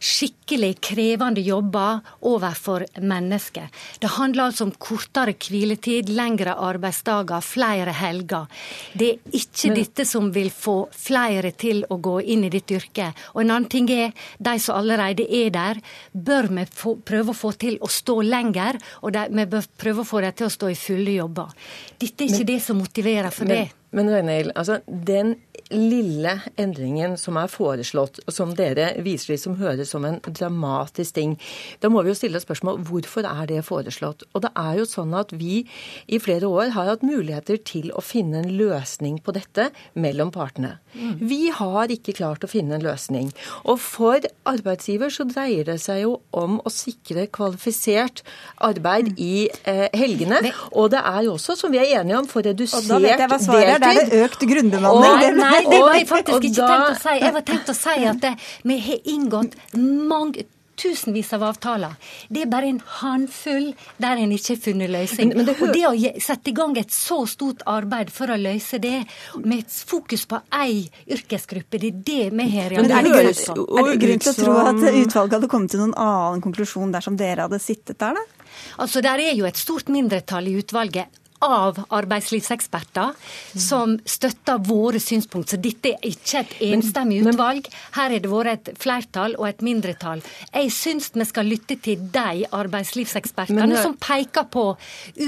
skikkelig krevende jobber overfor mennesker. Det handler altså om kortere hviletid, lengre arbeidsdager, flere helger. Det er ikke Men... dette som vil få flere til å gå inn i ditt yrke. Og en annen ting er, de som allerede er der, bør vi få, prøve å få til å stå lenger, og de, vi bør prøve å få dem til å stå i fulle jobber. Dette er ikke Men... det som motiverer for Men... det. Men Reynhild, altså den lille endringen som er foreslått, som dere viser som høres som en dramatisk ting, da må vi jo stille spørsmål hvorfor er det foreslått. Og det er jo sånn at vi i flere år har hatt muligheter til å finne en løsning på dette mellom partene. Mm. Vi har ikke klart å finne en løsning. Og for arbeidsgiver så dreier det seg jo om å sikre kvalifisert arbeid mm. i eh, helgene. Og det er jo også, som vi er enige om, for redusert deltid Og da vet jeg hva svaret er det er økt grunnbemanning. Nei, nei, det var jeg faktisk ikke da, tenkt å si. Jeg var tenkt å si at det, vi har inngått mange tusenvis av avtaler. Det er bare en håndfull der en ikke har funnet løsning. Men, men det, og det å sette i gang et så stort arbeid for å løse det, med et fokus på ei yrkesgruppe, det er det vi har reagert på. Er det grunn til å tro at utvalget hadde kommet til noen annen konklusjon dersom dere hadde sittet der, da? Altså, Der er jo et stort mindretall i utvalget av arbeidslivseksperter som støtter våre synspunkt. Så dette er ikke et enstemmig utvalg. Her har det vært et flertall og et mindretall. Jeg syns vi skal lytte til de arbeidslivsekspertene som peker på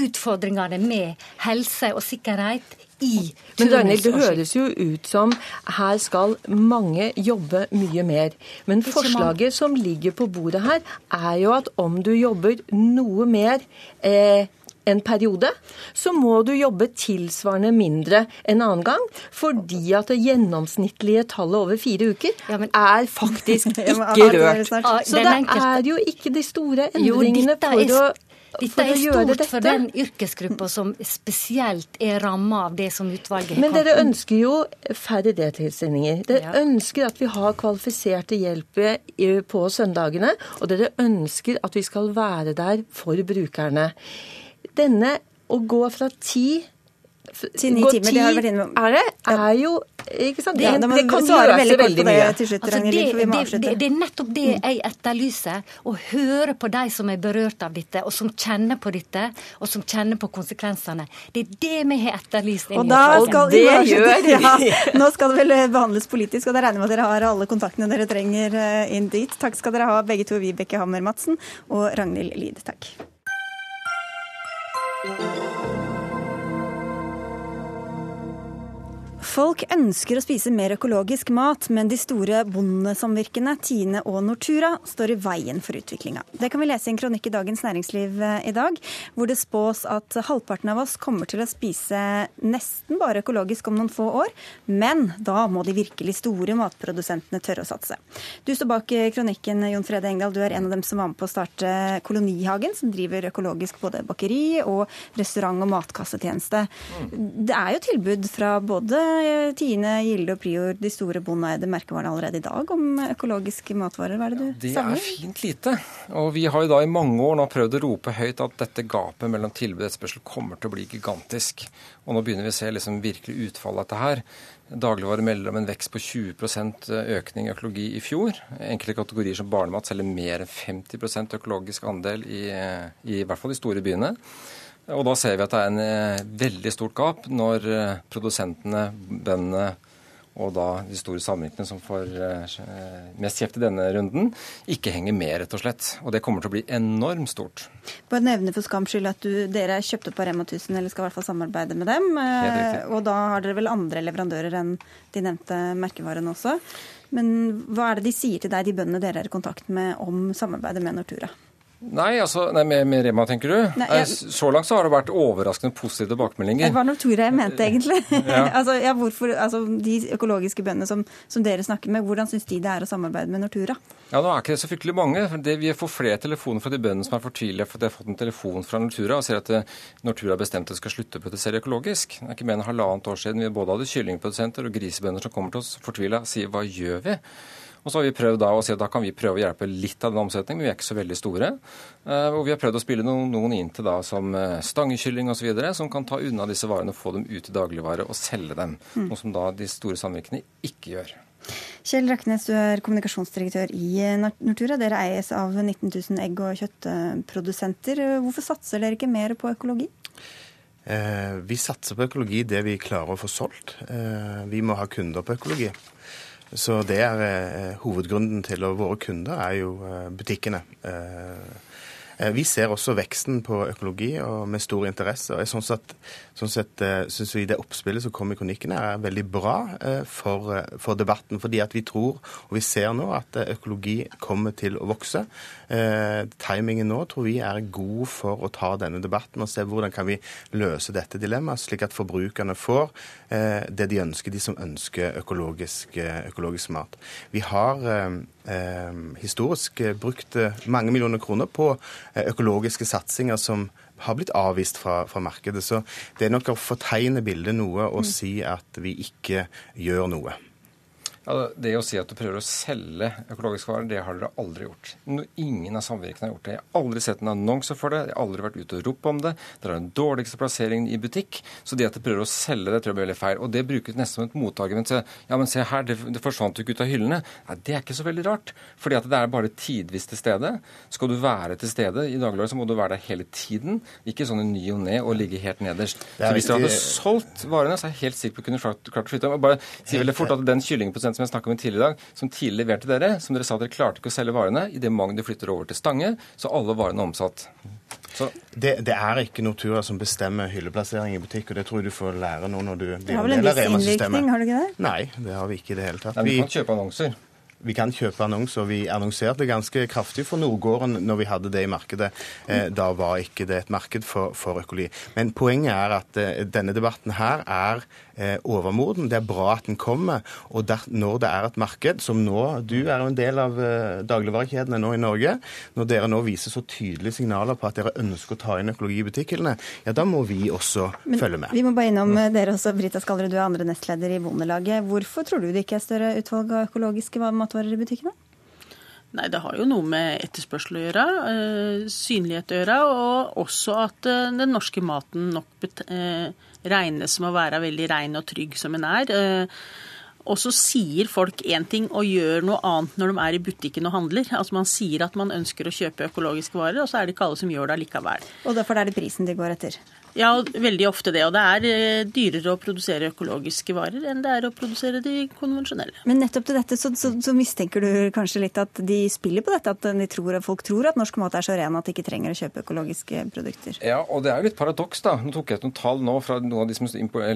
utfordringene med helse og sikkerhet i Men Ragnhild, det høres jo ut som her skal mange jobbe mye mer. Men forslaget som ligger på bordet her, er jo at om du jobber noe mer eh, en periode, så må du jobbe tilsvarende mindre en annen gang. Fordi at det gjennomsnittlige tallet over fire uker ja, men, er faktisk ikke rørt. Så det er jo ikke de store endringene for å dette er stort dette. for den yrkesgruppa som spesielt er ramma av det som utvalget har Men dere ønsker jo færre deltidsstillinger. Dere ja. ønsker at vi har kvalifiserte hjelp på søndagene. Og dere ønsker at vi skal være der for brukerne denne å gå fra ti til ni timer, det har vært inne. Er det? Er jo ikke sant? Det, det, det kan svare veldig, veldig mye. Til slutt, altså, det, det, det, er nettopp det mm. jeg etterlyser. Å høre på de som er berørt av dette, og som kjenner på dette, og som kjenner på konsekvensene. Det er det vi har etterlyst. Og, da skal, det gjør vi. Ja, nå skal det vel behandles politisk, og da regner jeg med at dere har alle kontaktene dere trenger eh, inn dit. Takk skal dere ha, begge to, Vibeke Hammer Madsen og Ragnhild Lid. Takk. Música Folk ønsker å spise mer økologisk mat, men de store bondesamvirkene Tine og Nortura står i veien for utviklinga. Det kan vi lese i en kronikk i Dagens Næringsliv eh, i dag, hvor det spås at halvparten av oss kommer til å spise nesten bare økologisk om noen få år. Men da må de virkelig store matprodusentene tørre å satse. Du står bak kronikken, Jon Frede Engdahl. Du er en av dem som var med på å starte Kolonihagen, som driver økologisk både bakeri og restaurant- og matkassetjeneste. Det er jo tilbud fra både Tine, Gilde og Prior, de store bondeeide merkevarene allerede i dag om økologiske matvarer. Hva er det du det savner? Det er fint lite. Og vi har jo da i mange år nå prøvd å rope høyt at dette gapet mellom tilbud og etterspørsel kommer til å bli gigantisk. Og nå begynner vi å se liksom virkelig utfallet av dette her. Dagligvare melder om en vekst på 20 økning i økologi i fjor. Enkelte kategorier som barnemat selger mer enn 50% økologisk andel i, i, i hvert fall de store byene. Og da ser vi at det er en eh, veldig stort gap når eh, produsentene, bøndene og da de store samvirkene som får eh, mest kjeft i denne runden, ikke henger med, rett og slett. Og det kommer til å bli enormt stort. Bare nevne for skams skyld at du, dere kjøpte av Rema 1000, eller skal i hvert fall samarbeide med dem. Og da har dere vel andre leverandører enn de nevnte merkevarene også. Men hva er det de sier til deg, de bøndene dere er i kontakt med, om samarbeidet med Nortura? Nei, altså, nei, med, med, Rema, tenker du? Nei, jeg... Så langt så har det vært overraskende positive tilbakemeldinger. Det var Nortura jeg mente, egentlig. ja. altså, ja, hvorfor, altså, de økologiske bøndene som, som, dere snakker med, hvordan syns de det er å samarbeide med Nortura? Ja, Nå er ikke det så fryktelig mange. Det, vi får flere telefoner fra de bøndene som er fortvilet for at de har fått en telefon fra Nortura og ser at eh, Nortura har bestemt at de skal slutte å produsere økologisk. Det er ikke mer enn halvannet år siden vi både hadde kyllingprodusenter og grisebønder som kommer til oss fortvila og sier hva gjør vi? Og så har vi prøvd da å si at da kan vi prøve å hjelpe litt av den omsetningen, men vi er ikke så veldig store. Og vi har prøvd å spille noen, noen inn til da som stangekylling osv., som kan ta unna disse varene og få dem ut i dagligvare og selge dem. Mm. Noe som da de store samvirkene ikke gjør. Kjell Raknes, du er kommunikasjonsdirektør i Nortura. Dere eies av 19 000 egg- og kjøttprodusenter. Hvorfor satser dere ikke mer på økologi? Eh, vi satser på økologi det vi klarer å få solgt. Eh, vi må ha kunder på økologi. Så det er eh, hovedgrunnen til og våre kunder er jo eh, butikkene. Eh, vi ser også veksten på økologi og med stor interesse. og Sånn sett, sånn sett syns vi det oppspillet som kom i kronikken er veldig bra for, for, debatten. Fordi at vi tror, og vi ser nå, at økologi kommer til å vokse. Eh, timingen nå tror vi er god for å ta denne debatten og se hvordan kan vi løse dette dilemmaet, slik at forbrukerne får eh, det de ønsker, de som ønsker økologisk, økologisk mat. Vi har eh, historisk brukt mange millioner kroner på økologiske satsinger som har blitt avvist fra, fra, markedet. Så det er nok å fortegne bildet noe og si at vi ikke gjør noe. Ja, det å si at du prøver å selge økologiske varer, det har dere aldri gjort. Ingen av samvirkene har gjort det. Jeg har aldri sett en annonse for det. Jeg har aldri vært ute og ropt om det. Dere har den dårligste plasseringen i butikk. Så det at dere prøver å selge det, tror jeg blir veldig feil. Og det brukes nesten som et motargument. Ja, men se her, det, det forsvant jo ikke ut av hyllene. Nei, det er ikke så veldig rart. Fordi at det er bare tidvis til stede. Skal du være til stede i dagligvarer, så må du være der hele tiden. Ikke sånn i ny og ne og ligge helt nederst. Så hvis dere hadde solgt varene, så er jeg helt sikker på å kunne klart, klart å flytte dem. Bare si veldig fort at den kyllingprosenten som jeg snakket med tidligere i dag, som tidligere leverte dere, som dere sa dere klarte ikke å selge varene, i det mange du flytter over til Stange, så alle varene er omsatt. Det, det, er ikke Nortura som bestemmer hylleplassering i butikk, og det tror jeg du får lære nå når du blir en del av Rema-systemet. Har du ikke det? Nei, det har vi ikke i det hele tatt. Nei, vi kan kjøpe annonser. Vi kan kjøpe annonser. Vi annonserte ganske kraftig for Nordgården når vi hadde det i markedet. Eh, da var ikke det et marked for, for økologi. Men poenget er at eh, denne debatten her er overmoden. Det er bra at den kommer. Og der, når det er et marked, som nå Du er jo en del av dagligvarekjedene nå i Norge. Når dere nå viser så tydelige signaler på at dere ønsker å ta inn økologi i butikkhyllene, ja, da må vi også Men, følge med. Vi må bare innom dere også. Brita Skallerud, du er andre nestleder i Bondelaget. Hvorfor tror du det ikke er større utvalg av økologiske matvarer? i butikkene? Nei, Det har jo noe med etterspørsel å gjøre, eh, synlighet å gjøre, og også at eh, den norske maten nok eh, regnes som å være veldig rein og trygg som en er. Og så sier folk én ting og gjør noe annet når de er i butikken og handler. Altså Man sier at man ønsker å kjøpe økologiske varer, og så er det ikke alle som gjør det likevel. Og derfor er det prisen de går etter? Ja, veldig ofte det. Og det er eh, dyrere å produsere økologiske varer enn det er å produsere de konvensjonelle. Men nettopp til dette så, så, så mistenker du kanskje litt at de spiller på dette, at de tror, folk tror at norsk mat er så ren at de ikke trenger å kjøpe økologiske produkter? Ja, og det er jo litt paradoks, da. Nå tok jeg et noen tall nå fra noen av de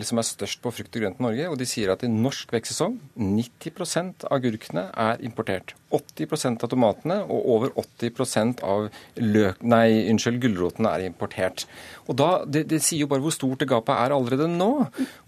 som er størst på frukt og grønt i Norge, og de sier at i norsk vekstsesong 90 av agurkene er importert. 80 av tomatene og over 80% av løk, nei, unnskyld, gulrotene er importert. Og da, det, det, sier jo bare hvor stort det gapet er allerede nå.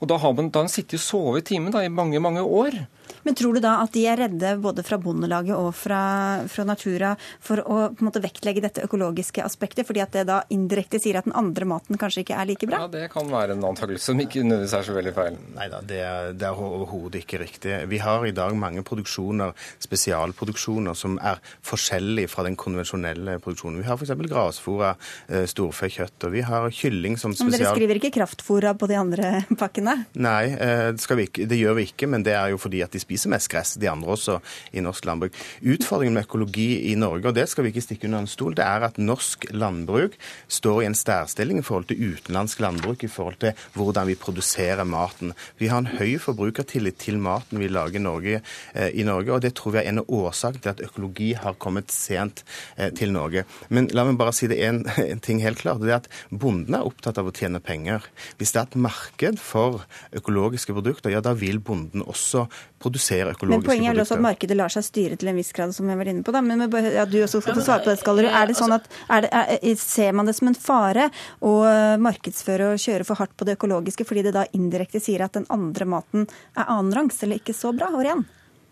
Og da har man, da man sittet og sovet i timen i mange, mange år. Men tror du da at de er redde både fra Bondelaget og fra, fra Natura for å på en måte vektlegge dette økologiske aspektet, fordi at det da indirekte sier at den andre maten kanskje ikke er like bra? Ja, Det kan være en antakelse som ikke nødvendigvis er så veldig feil. Nei da, det er, det er overhodet ikke riktig. Vi har i dag mange produksjoner, spesialproduksjoner, som er forskjellige fra den konvensjonelle produksjonen. Vi har f.eks. grasfôra eh, storfekjøtt, og vi har kylling som spesial... Men dere skriver ikke kraftfôra på de andre pakkene? Nei, eh, det, ikke, det gjør vi ikke, men det er jo fordi at de spiser mest gress, de andre også, i norsk landbruk. Utfordringen med økologi i Norge, og det skal vi ikke stikke under en stol, det er at norsk landbruk står i en særstilling i forhold til utenlandsk landbruk i forhold til hvordan vi produserer maten. Vi har en høy forbrukertillit til maten vi lager i Norge, eh, i Norge og det tror vi er en av årsakene til at økologi har kommet sent eh, til Norge. Men la meg bare si det en, en ting helt klart. det er at Bonden er opptatt av å tjene penger. Hvis det er et marked for økologiske produkter, ja da vil bonden også produsere økologiske produkter. Men poenget er vel også at markedet lar seg styre til en viss grad, som jeg var inne på. Da. Men ja, du også skal få svare på det, Skallerud. Er det sånn at er det, er, Ser man det som en fare å markedsføre og kjøre for hardt på det økologiske, fordi det da indirekte sier at den andre maten er annenrangs eller ikke så bra og ren?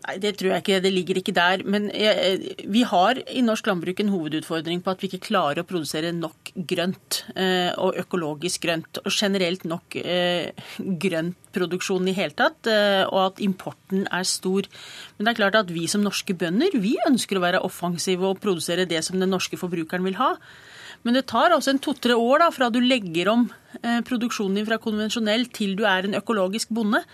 Nei, Det tror jeg ikke. Det ligger ikke der. Men jeg, vi har i norsk landbruk en hovedutfordring på at vi ikke klarer å produsere nok grønt, eh, og økologisk grønt. Og generelt nok eh, grøntproduksjon i hele tatt, eh, og at importen er stor. Men det er klart at vi som norske bønder vi ønsker å være offensive og produsere det som den norske forbrukeren vil ha. Men det tar altså en to-tre år da, fra du legger om eh, produksjonen din fra konvensjonell til du er en økologisk bonde.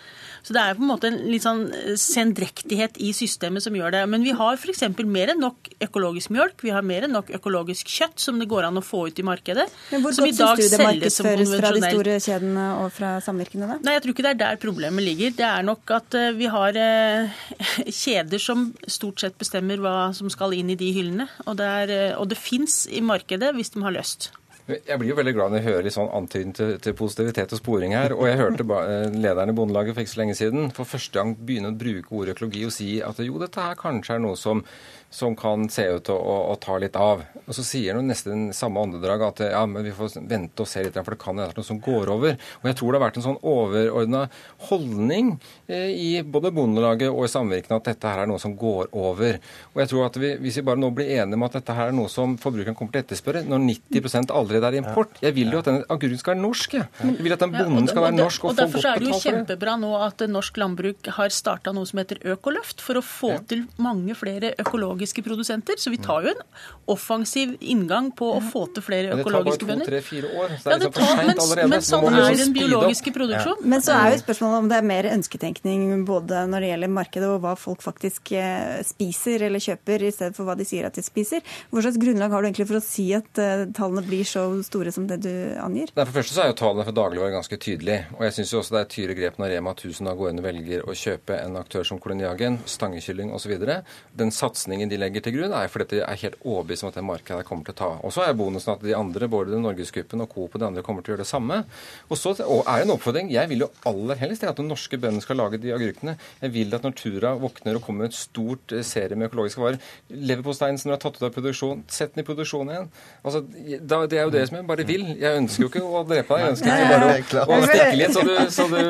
Så det er på en måte en litt sånn eh, sendrektighet i systemet som gjør det. Men vi har f.eks. mer enn nok økologisk mjølk, vi har mer enn nok økologisk kjøtt som det går an å få ut i markedet. Men Hvor godt syns du det markedsføres fra de store kjedene og fra samvirkene? da? Nei, Jeg tror ikke det er der problemet ligger. Det er nok at eh, vi har eh, kjeder som stort sett bestemmer hva som skal inn i de hyllene. Og det, er, og det fins i markedet hvis de har lyst. Jeg blir jo veldig glad når jeg hører litt sånn antydning til, til, positivitet og sporing her. Og jeg hørte eh, lederen i Bondelaget for ikke så lenge siden for første gang begynne å bruke ordet økologi og si at jo, dette her kanskje er noe som som kan se ut til å, å, ta litt av. Og Så sier han nesten samme åndedrag at ja, men vi får vente og se litt, for det kan være noe som går over. Og Jeg tror det har vært en sånn overordna holdning eh, i både Bondelaget og i samvirkene at dette her er noe som går over. Og jeg tror at vi, Hvis vi bare nå blir enige om at dette her er noe som forbrukeren kommer til å etterspørre, når 90% allerede er import Jeg vil jo at denne agurken skal være norsk. Jeg vil at den bonden skal være norsk og, og, og, og Derfor er det jo kjempebra nå at norsk landbruk har starta noe som heter Økoløft, for å få til mange flere økologiske økologiske produsenter. Så vi tar jo en offensiv inngang på å få til flere økologiske bønder. Det tar bare to-tre-fire år. Så det er liksom for seint allerede. Men sånn er den biologiske produksjonen. Men så er jo spørsmålet om det er mer ønsketenkning både når det gjelder markedet og hva folk faktisk eh, spiser eller kjøper, i stedet for hva de sier at de spiser. Hva slags grunnlag har du egentlig for å si at uh, tallene blir så store som det du angir? Nei, for første så er jo tallene for dagligvarer ganske tydelige. Og jeg syns jo også det er et tydelig grep når Rema 1000 av gårdene velger å kjøpe en aktør som Koloniagen, stangekylling osv. Den satsingen de legger til grunn, er fordi de er helt overbevist om at det markedet kommer til å ta. Og så er bonusen at de andre, både Norgesgruppen og Coop og de andre, kommer til å gjøre det samme. Og så og er det en oppfordring. Jeg vil jo aller helst at de norske bøndene skal lage de agurkene. Jeg vil at Nortura våkner og kommer med et stort eh, serie med økologiske varer. Leverposteien som du har tatt ut av produksjon, sett den i produksjon igjen. Altså, det er jo det som jeg bare vil. Jeg ønsker jo ikke å drepe deg. Jeg ønsker ikke bare å, å stikke litt så du, så du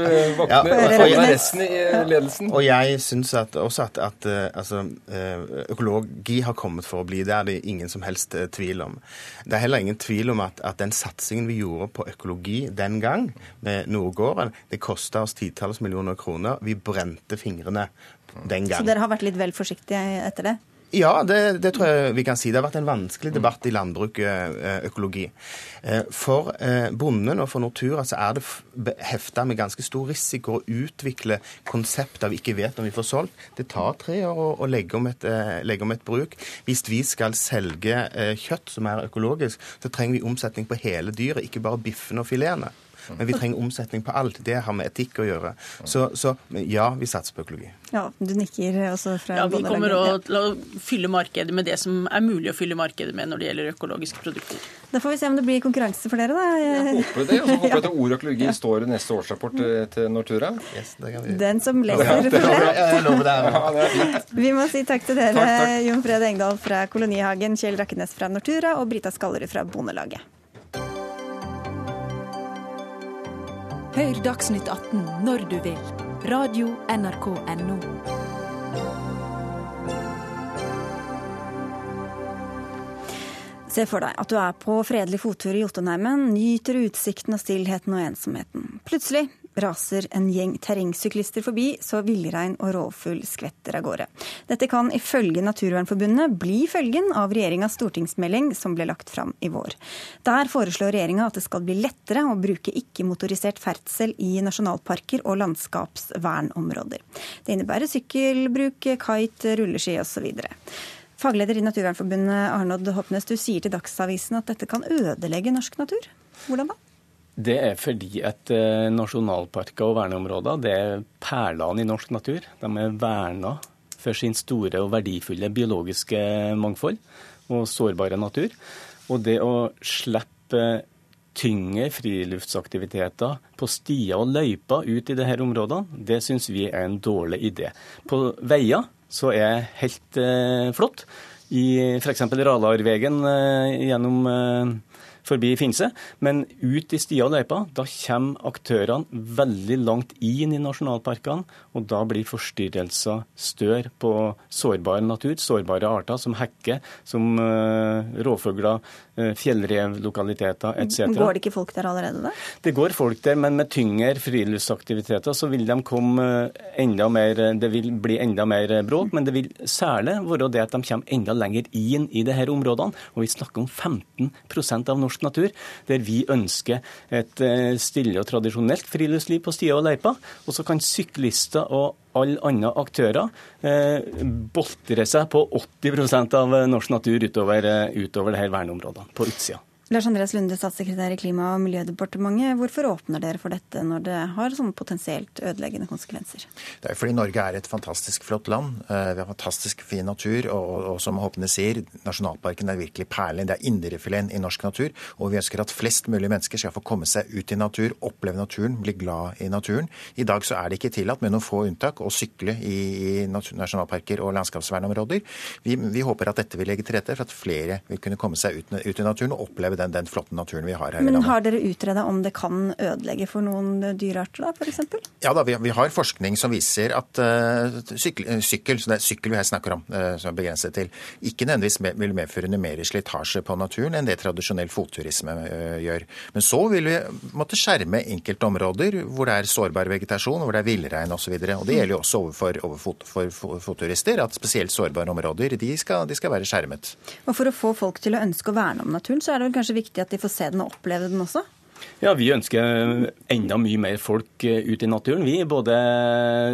våkner og får deg resten i ledelsen. Og jeg syns også at, at eh, altså, eh, økologi teknologi har kommet for å bli. Det er det ingen som helst eh, tvil om. Det er heller ingen tvil om at, at den satsingen vi gjorde på økologi den gang, med Nordgården, det kosta oss titalls millioner kroner. Vi brente fingrene den gang. Så dere har vært litt vel forsiktige etter det? Ja, det, det, tror jeg vi kan si. Det har vært en vanskelig debatt i landbruket, eh, økologi. Eh, for eh, bonden og for Nortura så er det hefta med ganske stor risiko å utvikle konsepter vi ikke vet om vi får solgt. Det tar tre år å legge, om et, legge, om et, bruk. Hvis vi skal selge kjøtt som er økologisk, så trenger vi omsetning på hele dyret, ikke bare biffene og filetene. Men vi trenger omsetning på alt. Det har med etikk å gjøre. Så, så ja, vi satser på økologi. Ja, Du nikker også fra Ja, Vi kommer til å fylle markedet med det som er mulig å fylle markedet med når det gjelder økologiske produkter. Da får vi se om det blir konkurranse for dere, da. Jeg håper det. Og så håper jeg at ordet økologi står i neste årsrapport til Nortura. Yes, Den som leser, får se. Vi må si takk til dere, takk, takk. Jon Fred Engdahl fra Kolonihagen, Kjell Rakkenes fra Nortura og Brita Skallerud fra Bondelaget. Hør Dagsnytt 18 når du vil. Radio NRK Radio.nrk.no. Se for deg at du er på fredelig fottur i Jotunheimen, nyter utsikten og stillheten og ensomheten. Plutselig raser en gjeng terrengsyklister forbi, så villrein og rovfugl skvetter av gårde. Dette kan ifølge Naturvernforbundet bli følgen av regjeringas stortingsmelding som ble lagt fram i vår. Der foreslår regjeringa at det skal bli lettere å bruke ikke-motorisert ferdsel i nasjonalparker og landskapsvernområder. Det innebærer sykkelbruk, kite, rulleski osv. Fagleder i Naturvernforbundet Arnod Hopnes, du sier til Dagsavisen at dette kan ødelegge norsk natur. Hvordan da? Det er fordi at eh, nasjonalparker og verneområder det er perlene i norsk natur. De er verna for sin store og verdifulle biologiske mangfold og sårbare natur. Og det å slippe tyngre friluftsaktiviteter på stier og løyper ut i disse områdene, det syns vi er en dårlig idé. På veier så er helt eh, flott. I f.eks. Ralarvegen eh, gjennom eh, forbi Finse. Men ut i stier og løyper, da kommer aktørene veldig langt inn i nasjonalparkene. Og da blir forstyrrelser større på sårbar natur, sårbare arter som hekker, som uh, rovfugler, fjellrevlokaliteter etc. Går det ikke folk der allerede, da? Det går folk der, men med tyngre friluftsaktiviteter så vil de komme uh, enda mer Det vil bli enda mer bråk, men det vil særlig være det at de kommer enda lenger inn i disse områdene. Og vi snakker om 15% av norsk natur, der vi ønsker et eh, stille og tradisjonelt friluftsliv på stier og løyper. Og så kan syklister og alle andre aktører eh, boltrer seg på 80% av norsk natur utover, utover det her verneområdene på utsida. Lars Andreas Lunde, statssekretær i Klima- og miljødepartementet. Hvorfor åpner dere for dette når det har sånne potensielt ødeleggende konsekvenser? Det er fordi Norge er et fantastisk flott land. Eh, vi har fantastisk fin natur. Og, og som Håpne sier, nasjonalparken er virkelig perlen. Det er indrefileten i norsk natur. Og vi ønsker at flest mulig mennesker skal få komme seg ut i natur, oppleve naturen, bli glad i naturen. I dag så er det ikke tillatt, med noen få unntak, å sykle i, i nasjonalparker og landskapsvernområder. Vi, vi, håper at dette vil legge til rette for at flere vil kunne komme seg ut, ut i naturen og oppleve den, den, flotte naturen vi har her Men. Har dere utreda om det kan ødelegge for noen dyrearter, da, f.eks.? Ja da, vi, vi, har forskning som viser at uh, sykkel, sykkel, så det er sykkel vi her snakker om, uh, som er begrenset til, ikke nødvendigvis med, vil medføre mer slitasje på naturen enn det tradisjonell fotturisme uh, gjør. Men så vil vi måtte skjerme enkelte områder hvor det er sårbar vegetasjon, hvor det er villrein osv. Og, og det gjelder jo også overfor, overfor for, for, fotturister, at spesielt sårbare områder de skal, de skal være skjermet. Og For å få folk til å ønske å verne om naturen, så er det vel kanskje viktig at de får se den og oppleve den også? Ja, Vi ønsker enda mye mer folk eh, ut i naturen. Vi, både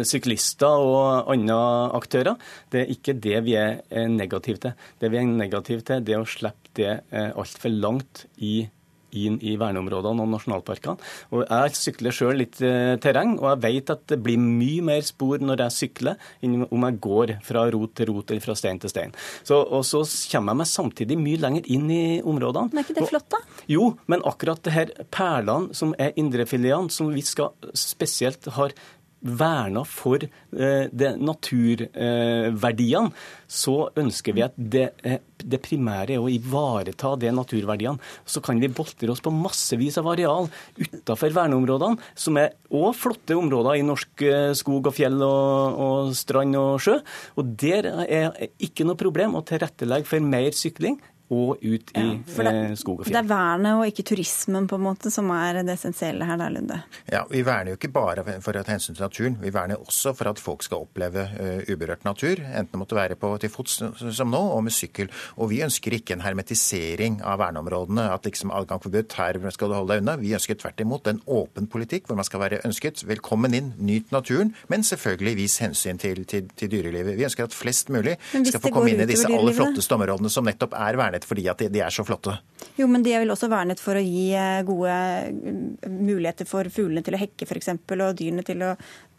syklister og andre aktører. Det er ikke det vi er negative til. Det vi er negative til, det er å slippe det eh, altfor langt i naturen inn i verneområdene og nasjonalparkene. Og Jeg sykler sjøl litt eh, terreng, og jeg vet at det blir mye mer spor når jeg sykler, enn om jeg går fra rot til rot eller fra stein til stein. Så, og så kommer jeg meg samtidig mye lenger inn i områdene. Men er ikke det flott, da? Jo, men akkurat det her perlene som er indrefileten, som vi skal spesielt har verna for eh, naturverdiene, så ønsker vi at det, eh, det, primære er å ivareta de naturverdiene. Så kan vi boltre oss på massevis av areal utenfor verneområdene, som er òg flotte områder i norsk eh, skog og fjell og, og strand og sjø. Og der er ikke noe problem å tilrettelegge for mer sykling og ut i For det, eh, skog og fjell. det er vernet og ikke turismen på en måte som er det essensielle her, da, Lunde? Ja, Vi verner jo ikke bare for å ta hensyn til naturen, vi verner også for at folk skal oppleve uh, uberørt natur. Enten det måtte være på til fots som nå, og med sykkel. Og vi ønsker ikke en hermetisering av verneområdene, at liksom adgang forbudt, her skal du holde deg unna. Vi ønsker tvert imot en åpen politikk hvor man skal være ønsket velkommen inn, nyt naturen, men selvfølgelig vis hensyn til, til, til dyrelivet. Vi ønsker at flest mulig skal få komme inn i disse aller flotteste områdene som nettopp er vernet fordi at de, de er så flotte. Jo, men de er vel også vernet for å gi eh, gode eh, muligheter for fuglene til å hekke f.eks., og dyrene til å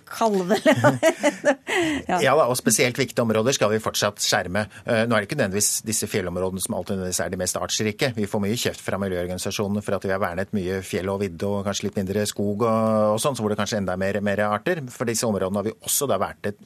kalve, ja. Ja. da, og spesielt viktige områder skal vi fortsatt skjerme. Eh, Nå er det ikke nødvendigvis disse fjellområdene som alltid nødvendigvis er de mest artsrike. Vi får mye kjeft fra miljøorganisasjonene for at vi har vernet mye fjell og vidde og kanskje litt mindre skog og, og sånn, så hvor det kanskje enda er mer, mer arter. For disse områdene har vi også da vernet,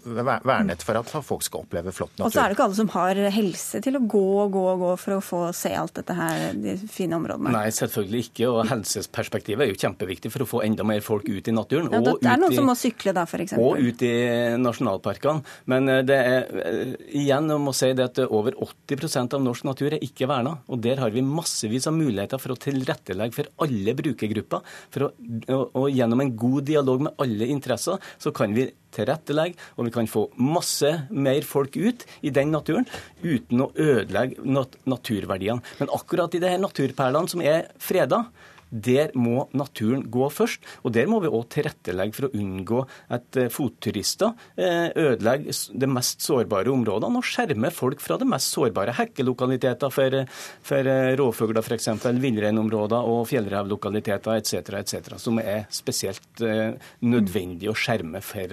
vernet for at folk skal oppleve flott natur. Og så er det ikke alle som har helse til å gå og gå og gå for å få se alt dette her, de fine områdene. Nei, selvfølgelig ikke. Og helsesperspektivet er jo kjempeviktig for å få enda mer folk ut i naturen. Ja, og det er noen i- som må sykle da, f.eks. og ut i nasjonalparkene. Men eh, det er eh, igjen jeg må si det at over 80% av norsk natur er ikke verna. Og der har vi massevis av muligheter for å tilrettelegge for alle brukergrupper. For å, og, og gjennom en god dialog med alle interesser, så kan vi tilrettelegge, og vi kan få masse mer folk ut i den naturen uten å ødelegge nat naturverdiene. Men akkurat i de her naturperlene som er freda, der må naturen gå først, og der må vi òg tilrettelegge for å unngå at eh, fotturister eh, ødelegger de mest sårbare områdene og skjerme folk fra de mest sårbare hekkelokaliteter for, for eh, rovfugler f.eks., villreinområder og fjellrevlokaliteter etc., etc., som er spesielt nødvendig å skjerme for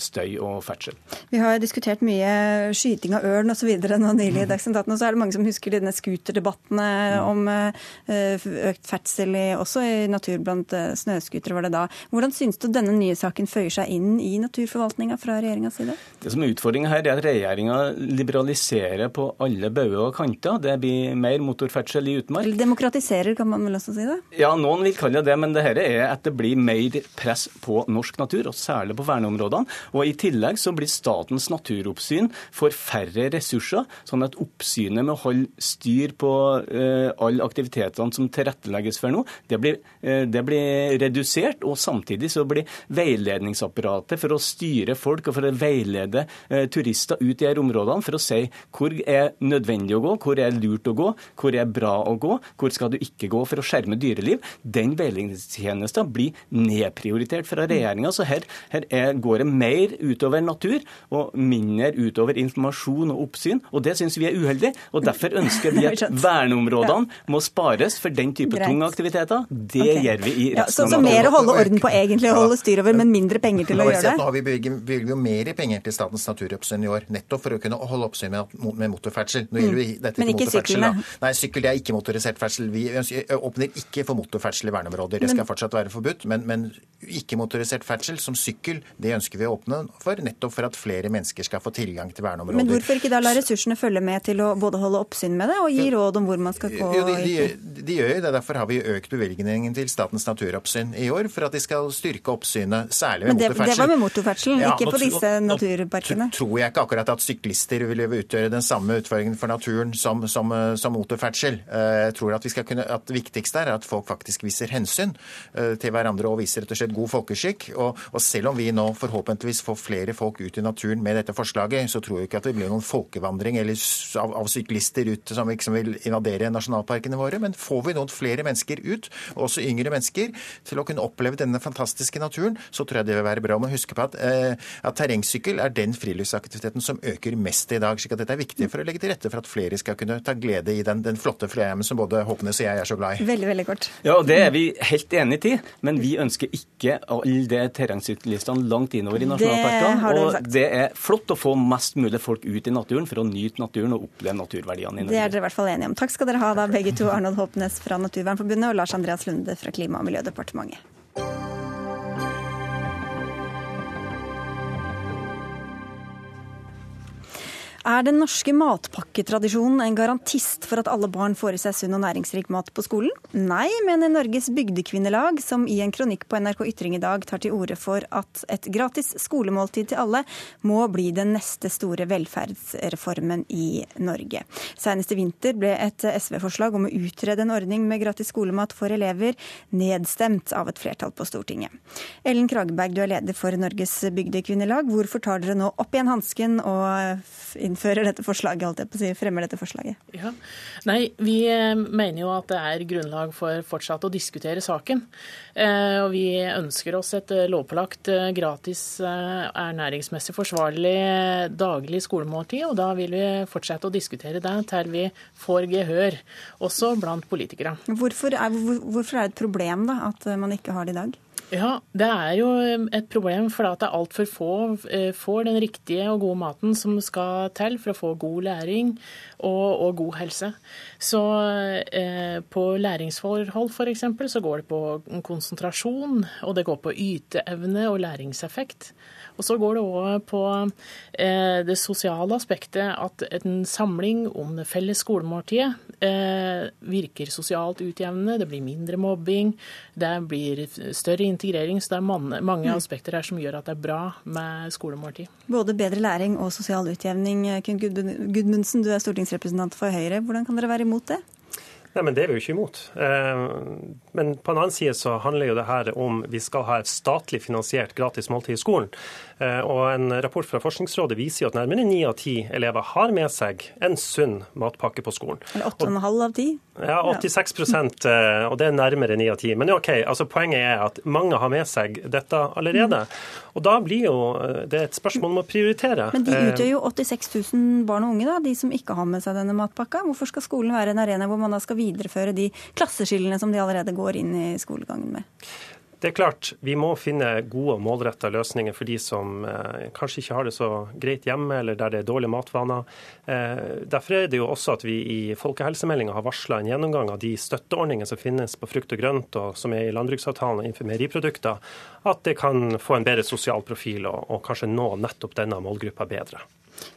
støy og ferdsel. Vi har diskutert mye skyting av ørn osv. nå nylig i Dagsnytt 18, og så er det mange som husker denne scooterdebattene om økt ferdsel i, også i natur blant eh, snøscootere, var det da. Hvordan syns du denne nye saken føyer seg inn i naturforvaltninga fra regjeringas side? Det som er utfordringa her, er at regjeringa liberaliserer på alle bauger og kanter. Det blir mer motorferdsel i utmark. Eller demokratiserer, kan man vel også si det? Ja, noen vil kalle det det, men det her er at det blir mer press på norsk natur, og særlig på verneområdene. Og i tillegg så blir Statens naturoppsyn får færre ressurser, sånn at oppsynet med å holde styr på eh, alle aktivitetene som tilrettelegges for nå, det blir, eh, det blir redusert. Og samtidig så blir veiledningsapparatet for å styre folk og for å veilede eh, turister ut i her områdene for å si hvor er nødvendig å gå, hvor er lurt å gå, hvor er bra å gå, hvor skal du ikke gå for å skjerme dyreliv. Den veiledningstjenesten blir nedprioritert fra regjeringa. Så her, her er, går det mer utover natur og mindre utover informasjon og oppsyn. Og det syns vi er uheldig. Og derfor ønsker vi at verneområdene må spares for den type Greit. tunge aktiviteter. Det okay. gjør vi i Ja, så, resten så av mer å holde orden på egentlig, å holde styr over, men mindre penger til å gjøre det? Nå har vi bevilget jo mer penger til Statens naturoppsyn i år, nettopp for å kunne holde oppsyn med, med motorferdsel. Nå gjelder jo Mm. dette Men ikke motorferdsel, da. Nei, sykkel det er ikke motorisert ferdsel. Vi åpner ikke for motorferdsel i verneområder. Det skal Men- fortsatt være forbudt. Men, men ikke-motorisert ferdsel som sykkel, det ønsker vi å åpne for, nettopp for at flere mennesker skal få tilgang til verneområder. Men hvorfor ikke da la ressursene følge med til å både holde oppsyn med det og gi råd om hvor man skal gå? Jo, de, de, de, de gjør jo det. Derfor har vi økt bevilgningen til Statens naturoppsyn i år, for at de skal styrke oppsynet, særlig Men det, motorferdsel. det var med motorferdsel, Ja, ikke nå på disse nå- naturparkene. tror jeg ikke akkurat at syklister vil utgjøre den samme utfordringen for naturen som, som, eh, som motorferdsel. Eh, Jeg tror at, vi skal kunne, at det viktigste er at folk faktisk viser hensyn eh, til hverandre og viser rett og slett god folkeskikk. Og, og selv om vi nå forhåpentligvis får flere folk ut i naturen med dette forslaget, så tror jeg ikke at det blir noen folkevandring eller av, av syklister ut som ikke som vil invadere nasjonalparkene våre. Men får vi noen flere mennesker ut, og også yngre mennesker, til å kunne oppleve denne fantastiske naturen, så tror jeg det vil være bra. om å huske på at, eh, at terrengsykkel er den friluftsaktiviteten som øker mest i dag. slik at dette er viktig for å legge til rette for at flere skal kunne ta glede i den, den flotte Fløyheimen som både Håpnes og jeg er så glad i. Veldig, veldig kort. Ja, og Det er vi helt enig i, men vi ønsker ikke alle de terrengsyklistene langt innover i nasjonalparkene. Og sagt. det er flott å få mest mulig folk ut i naturen for å nyte naturen og oppleve naturverdiene i Det er dere i hvert fall enige om. Takk skal dere ha da, begge to. Arnold Håpnes fra Naturvernforbundet og Lars Andreas Lunde fra Klima- og miljødepartementet. Er den norske matpakketradisjonen en garantist for at alle barn får i seg sunn og næringsrik mat på skolen? Nei, mener Norges bygdekvinnelag, som i en kronikk på NRK Ytring i dag tar til orde for at et gratis skolemåltid til alle må bli den neste store velferdsreformen i Norge. Senest i vinter ble et SV-forslag om å utrede en ordning med gratis skolemat for elever nedstemt av et flertall på Stortinget. Ellen Krageberg, du er leder for Norges bygdekvinnelag. Hvorfor tar dere nå opp igjen hansken og innfører dette forslaget, holdt jeg på å si, fremmer dette forslaget? Ja. Nei, vi eh, mener jo at det er grunnlag for fortsatt å diskutere saken. Eh, og vi ønsker oss et eh, lovpålagt, gratis, ernæringsmessig forsvarlig daglig skolemåltid. Og da vil vi fortsette å diskutere det til vi får gehør, også blant politikere. Hvorfor er, hvorfor er det et problem da, at man ikke har det i dag? Ja, det er jo um, et problem for at det er altfor få eh, får den riktige og gode maten som skal til for å få god læring og, og god helse. Så eh, på læringsforhold f.eks. så går det på konsentrasjon, og det går på yteevne og læringseffekt. Og så går det òg på eh, det sosiale aspektet, at en samling om det felles skolemåltidet eh, virker sosialt utjevnende. Det blir mindre mobbing, det blir større integrering. Så det er mange, mm. aspekter her som gjør at det er bra med skolemåltid. Både bedre læring og sosial utjevning. Kun Gudmundsen, du er stortingsrepresentant for Høyre. Hvordan kan dere være imot det? Nei, men Det er vi jo ikke imot. Eh, men på en annen side så handler jo det her om vi skal ha et statlig finansiert gratis måltid i skolen. Eh, og En rapport fra Forskningsrådet viser jo at nærmere ni av ti elever har med seg en sunn matpakke på skolen. Eller 8,5 av 10? Ja, 86 eh, og det er nærmere ni av ti. Men ok, altså poenget er at mange har med seg dette allerede. Og da blir jo det et spørsmål om å prioritere. Men de utgjør jo 86 000 barn og unge, da, de som ikke har med seg denne matpakka. Hvorfor skal skolen være en arena hvor man da skal videreføre de klasseskillene som de allerede går inn i skolegangen med? Det er klart, Vi må finne gode og målretta løsninger for de som eh, kanskje ikke har det så greit hjemme, eller der det er dårlige matvaner. Eh, derfor er det jo også at vi i folkehelsemeldinga har varsla en gjennomgang av de støtteordningene som finnes på frukt og grønt, og som er i landbruksavtalen innenfor meieriprodukter. At det kan få en bedre sosial profil og, og kanskje nå nettopp denne målgruppa bedre.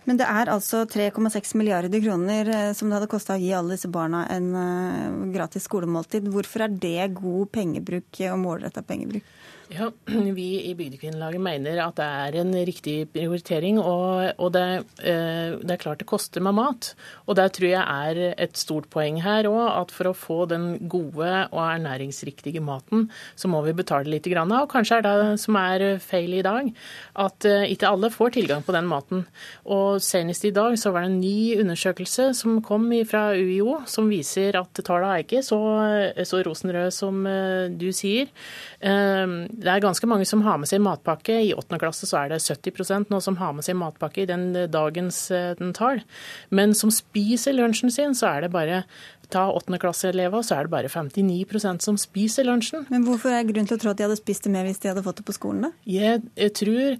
Men det er altså 3,6 milliarder kroner eh, som det hadde kosta å gi alle disse barna en eh, gratis skolemåltid. Hvorfor er det god pengebruk og målretta pengebruk? Ja, Vi i Bygdekvinnelaget mener at det er en riktig prioritering. Og, og det, eh, det, er klart det koster med mat. Og det tror jeg er et stort poeng her òg, at for å få den gode og ernæringsriktige maten, så må vi betale litt. Grann, Og kanskje er det som er feil i dag, at eh, ikke alle får tilgang på den maten. Og senest i dag så var det en ny undersøkelse som kom fra UiO, som viser at tallene er ikke så, så rosenrøde som eh, du sier. Det er ganske mange som har med seg matpakke. I åttende klasse så er det 70 nå som har med seg matpakke i den eh, dagens eh, den tall. Men som spiser lunsjen sin, så er det bare ta åttendeklasseelever, så er det bare 59% som spiser lunsjen. Men hvorfor er det grunn til å tro at de hadde spist det mer hvis de hadde fått det på skolen, da? Jeg, jeg tror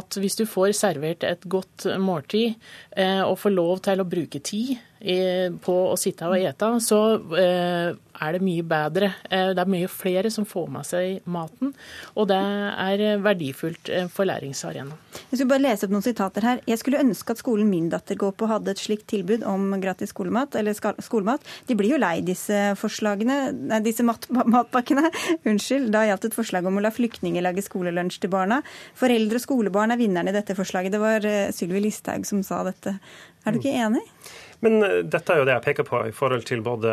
at hvis du får servert et godt måltid eh, og får lov til å bruke tid på å sitte og ete, så eh, er det mye bedre. Eh, det er mye flere som får med seg maten, og det er verdifullt eh, for læringsarena. Jeg skulle bare lese opp noen sitater her. Jeg skulle ønske at skolen min datter går på hadde et slikt tilbud om gratis skolemat, eller skolemat. De blir jo lei disse forslagene, nei, disse mat matpakkene. Unnskyld. Da gjaldt et forslag om å la flyktninger lage skolelunsj til barna. Foreldre og skolebarn er vinnerne i dette forslaget. Det var Sylvi Listhaug som sa dette. Er du ikke enig? Men eh, dette er jo det jeg peker på i forhold til både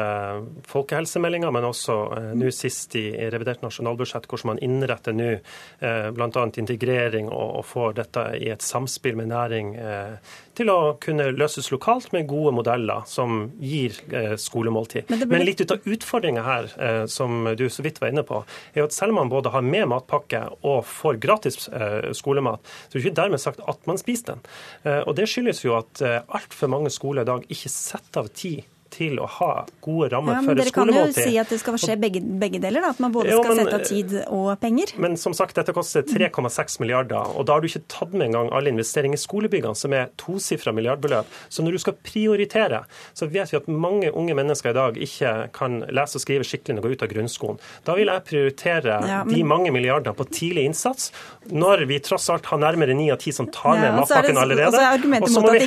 folkehelsemeldinga, men også eh, nå sist i revidert nasjonalbudsjett, hvordan man innretter nå eh, bl.a. integrering og, får dette i et samspill med næring til å kunne løses lokalt med gode modeller som gir skolemåltid. Men. Men litt ut av utfordringa her, som du så vidt var inne på, er jo at selv om man både har med matpakke og får gratis skolemat, så er det ikke dermed sagt at man spiser den. Og det skyldes jo at altfor mange skoler i dag ikke setter av tid til å ha gode rammer ja, men for Dere kan jo si at det skal skje begge, begge deler, da, at man både Jo, skal men- sette av tid og penger. Men som sagt, dette koster 3,6 milliarder, og da har du ikke tatt med engang alle investeringer i skolebyggene, som er tosifra milliardbeløp. Så når du skal prioritere, så vet vi at mange unge mennesker i dag ikke kan lese og skrive skikkelig når de går ut av grunnskolen. Da vil jeg prioritere Ja, men- de mange milliardene på tidlig innsats, når vi tross alt har nærmere ni av ti som tar Ja, med det- matpakken allerede. og så må vi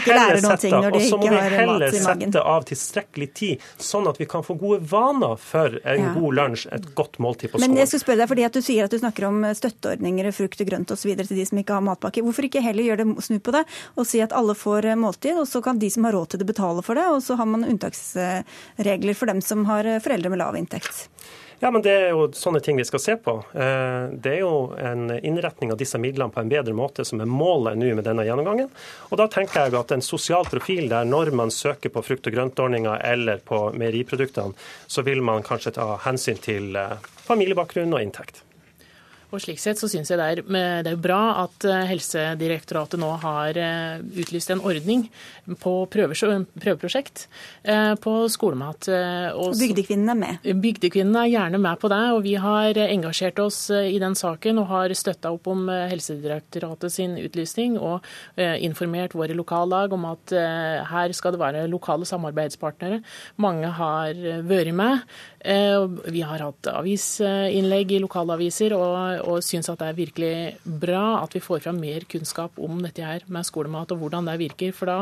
heller sette av tilstrekkelig tid, sånn at vi kan få gode vaner for en Ja. god lunsj, et godt måltid på skolen. Men jeg skulle spørre deg, fordi at du sier at du snakker om støtteordninger, frukt og grønt osv. til de som ikke har matpakke. Hvorfor ikke heller gjøre det, snu på det og si at alle får eh, måltid, og så kan de som har råd til det betale for det, og så har man unntaksregler for dem som har eh, foreldre med lav inntekt. Ja, men Det er jo sånne ting vi skal se på. Eh, Det er jo en innretning av disse midlene på en bedre måte som er målet nå med denne gjennomgangen. Og Da tenker jeg at en sosial profil der når man søker på frukt- og grøntordninger eller på meieriproduktene, så vil man kanskje ta hensyn til eh, familiebakgrunn og inntekt. Og slik sett så synes jeg det er, det er bra at eh, Helsedirektoratet nå har eh, utlyst en ordning på prøveprosjekt eh, på skolemat. og Bygdekvinnene er med. Bygdekvinnene er gjerne med på det, og vi har engasjert oss i den saken og har støtta opp om Helsedirektoratet sin utlysning og informert våre lokallag om at her skal det være lokale samarbeidspartnere. Mange har vært med. Vi har hatt avisinnlegg i lokalaviser og, og syns at det er virkelig bra at vi får fram mer kunnskap om dette her med skolemat og hvordan det virker. For da,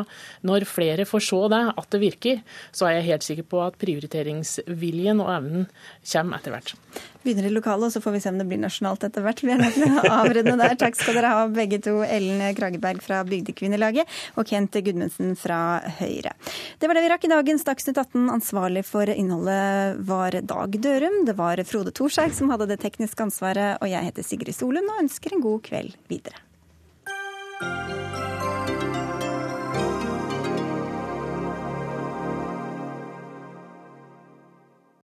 når flere får se det, at det virker, så er jeg helt sikker på at prioriteringsviljen og evnen kommer etter hvert. Begynner i lokalet, og så får vi se om det blir nasjonalt etter hvert. Vi er nødt til å avrunde der. Takk skal dere ha, begge to. Ellen Krageberg fra Bygdekvinnelaget og Kent Gudmundsen fra Høyre. Det var det vi rakk i dagens Dagsnytt 18. Ansvarlig for innholdet var Dag Dørum. Det var Frode Thorshaug som hadde det tekniske ansvaret, og jeg heter Sigrid Solund og ønsker en god kveld videre.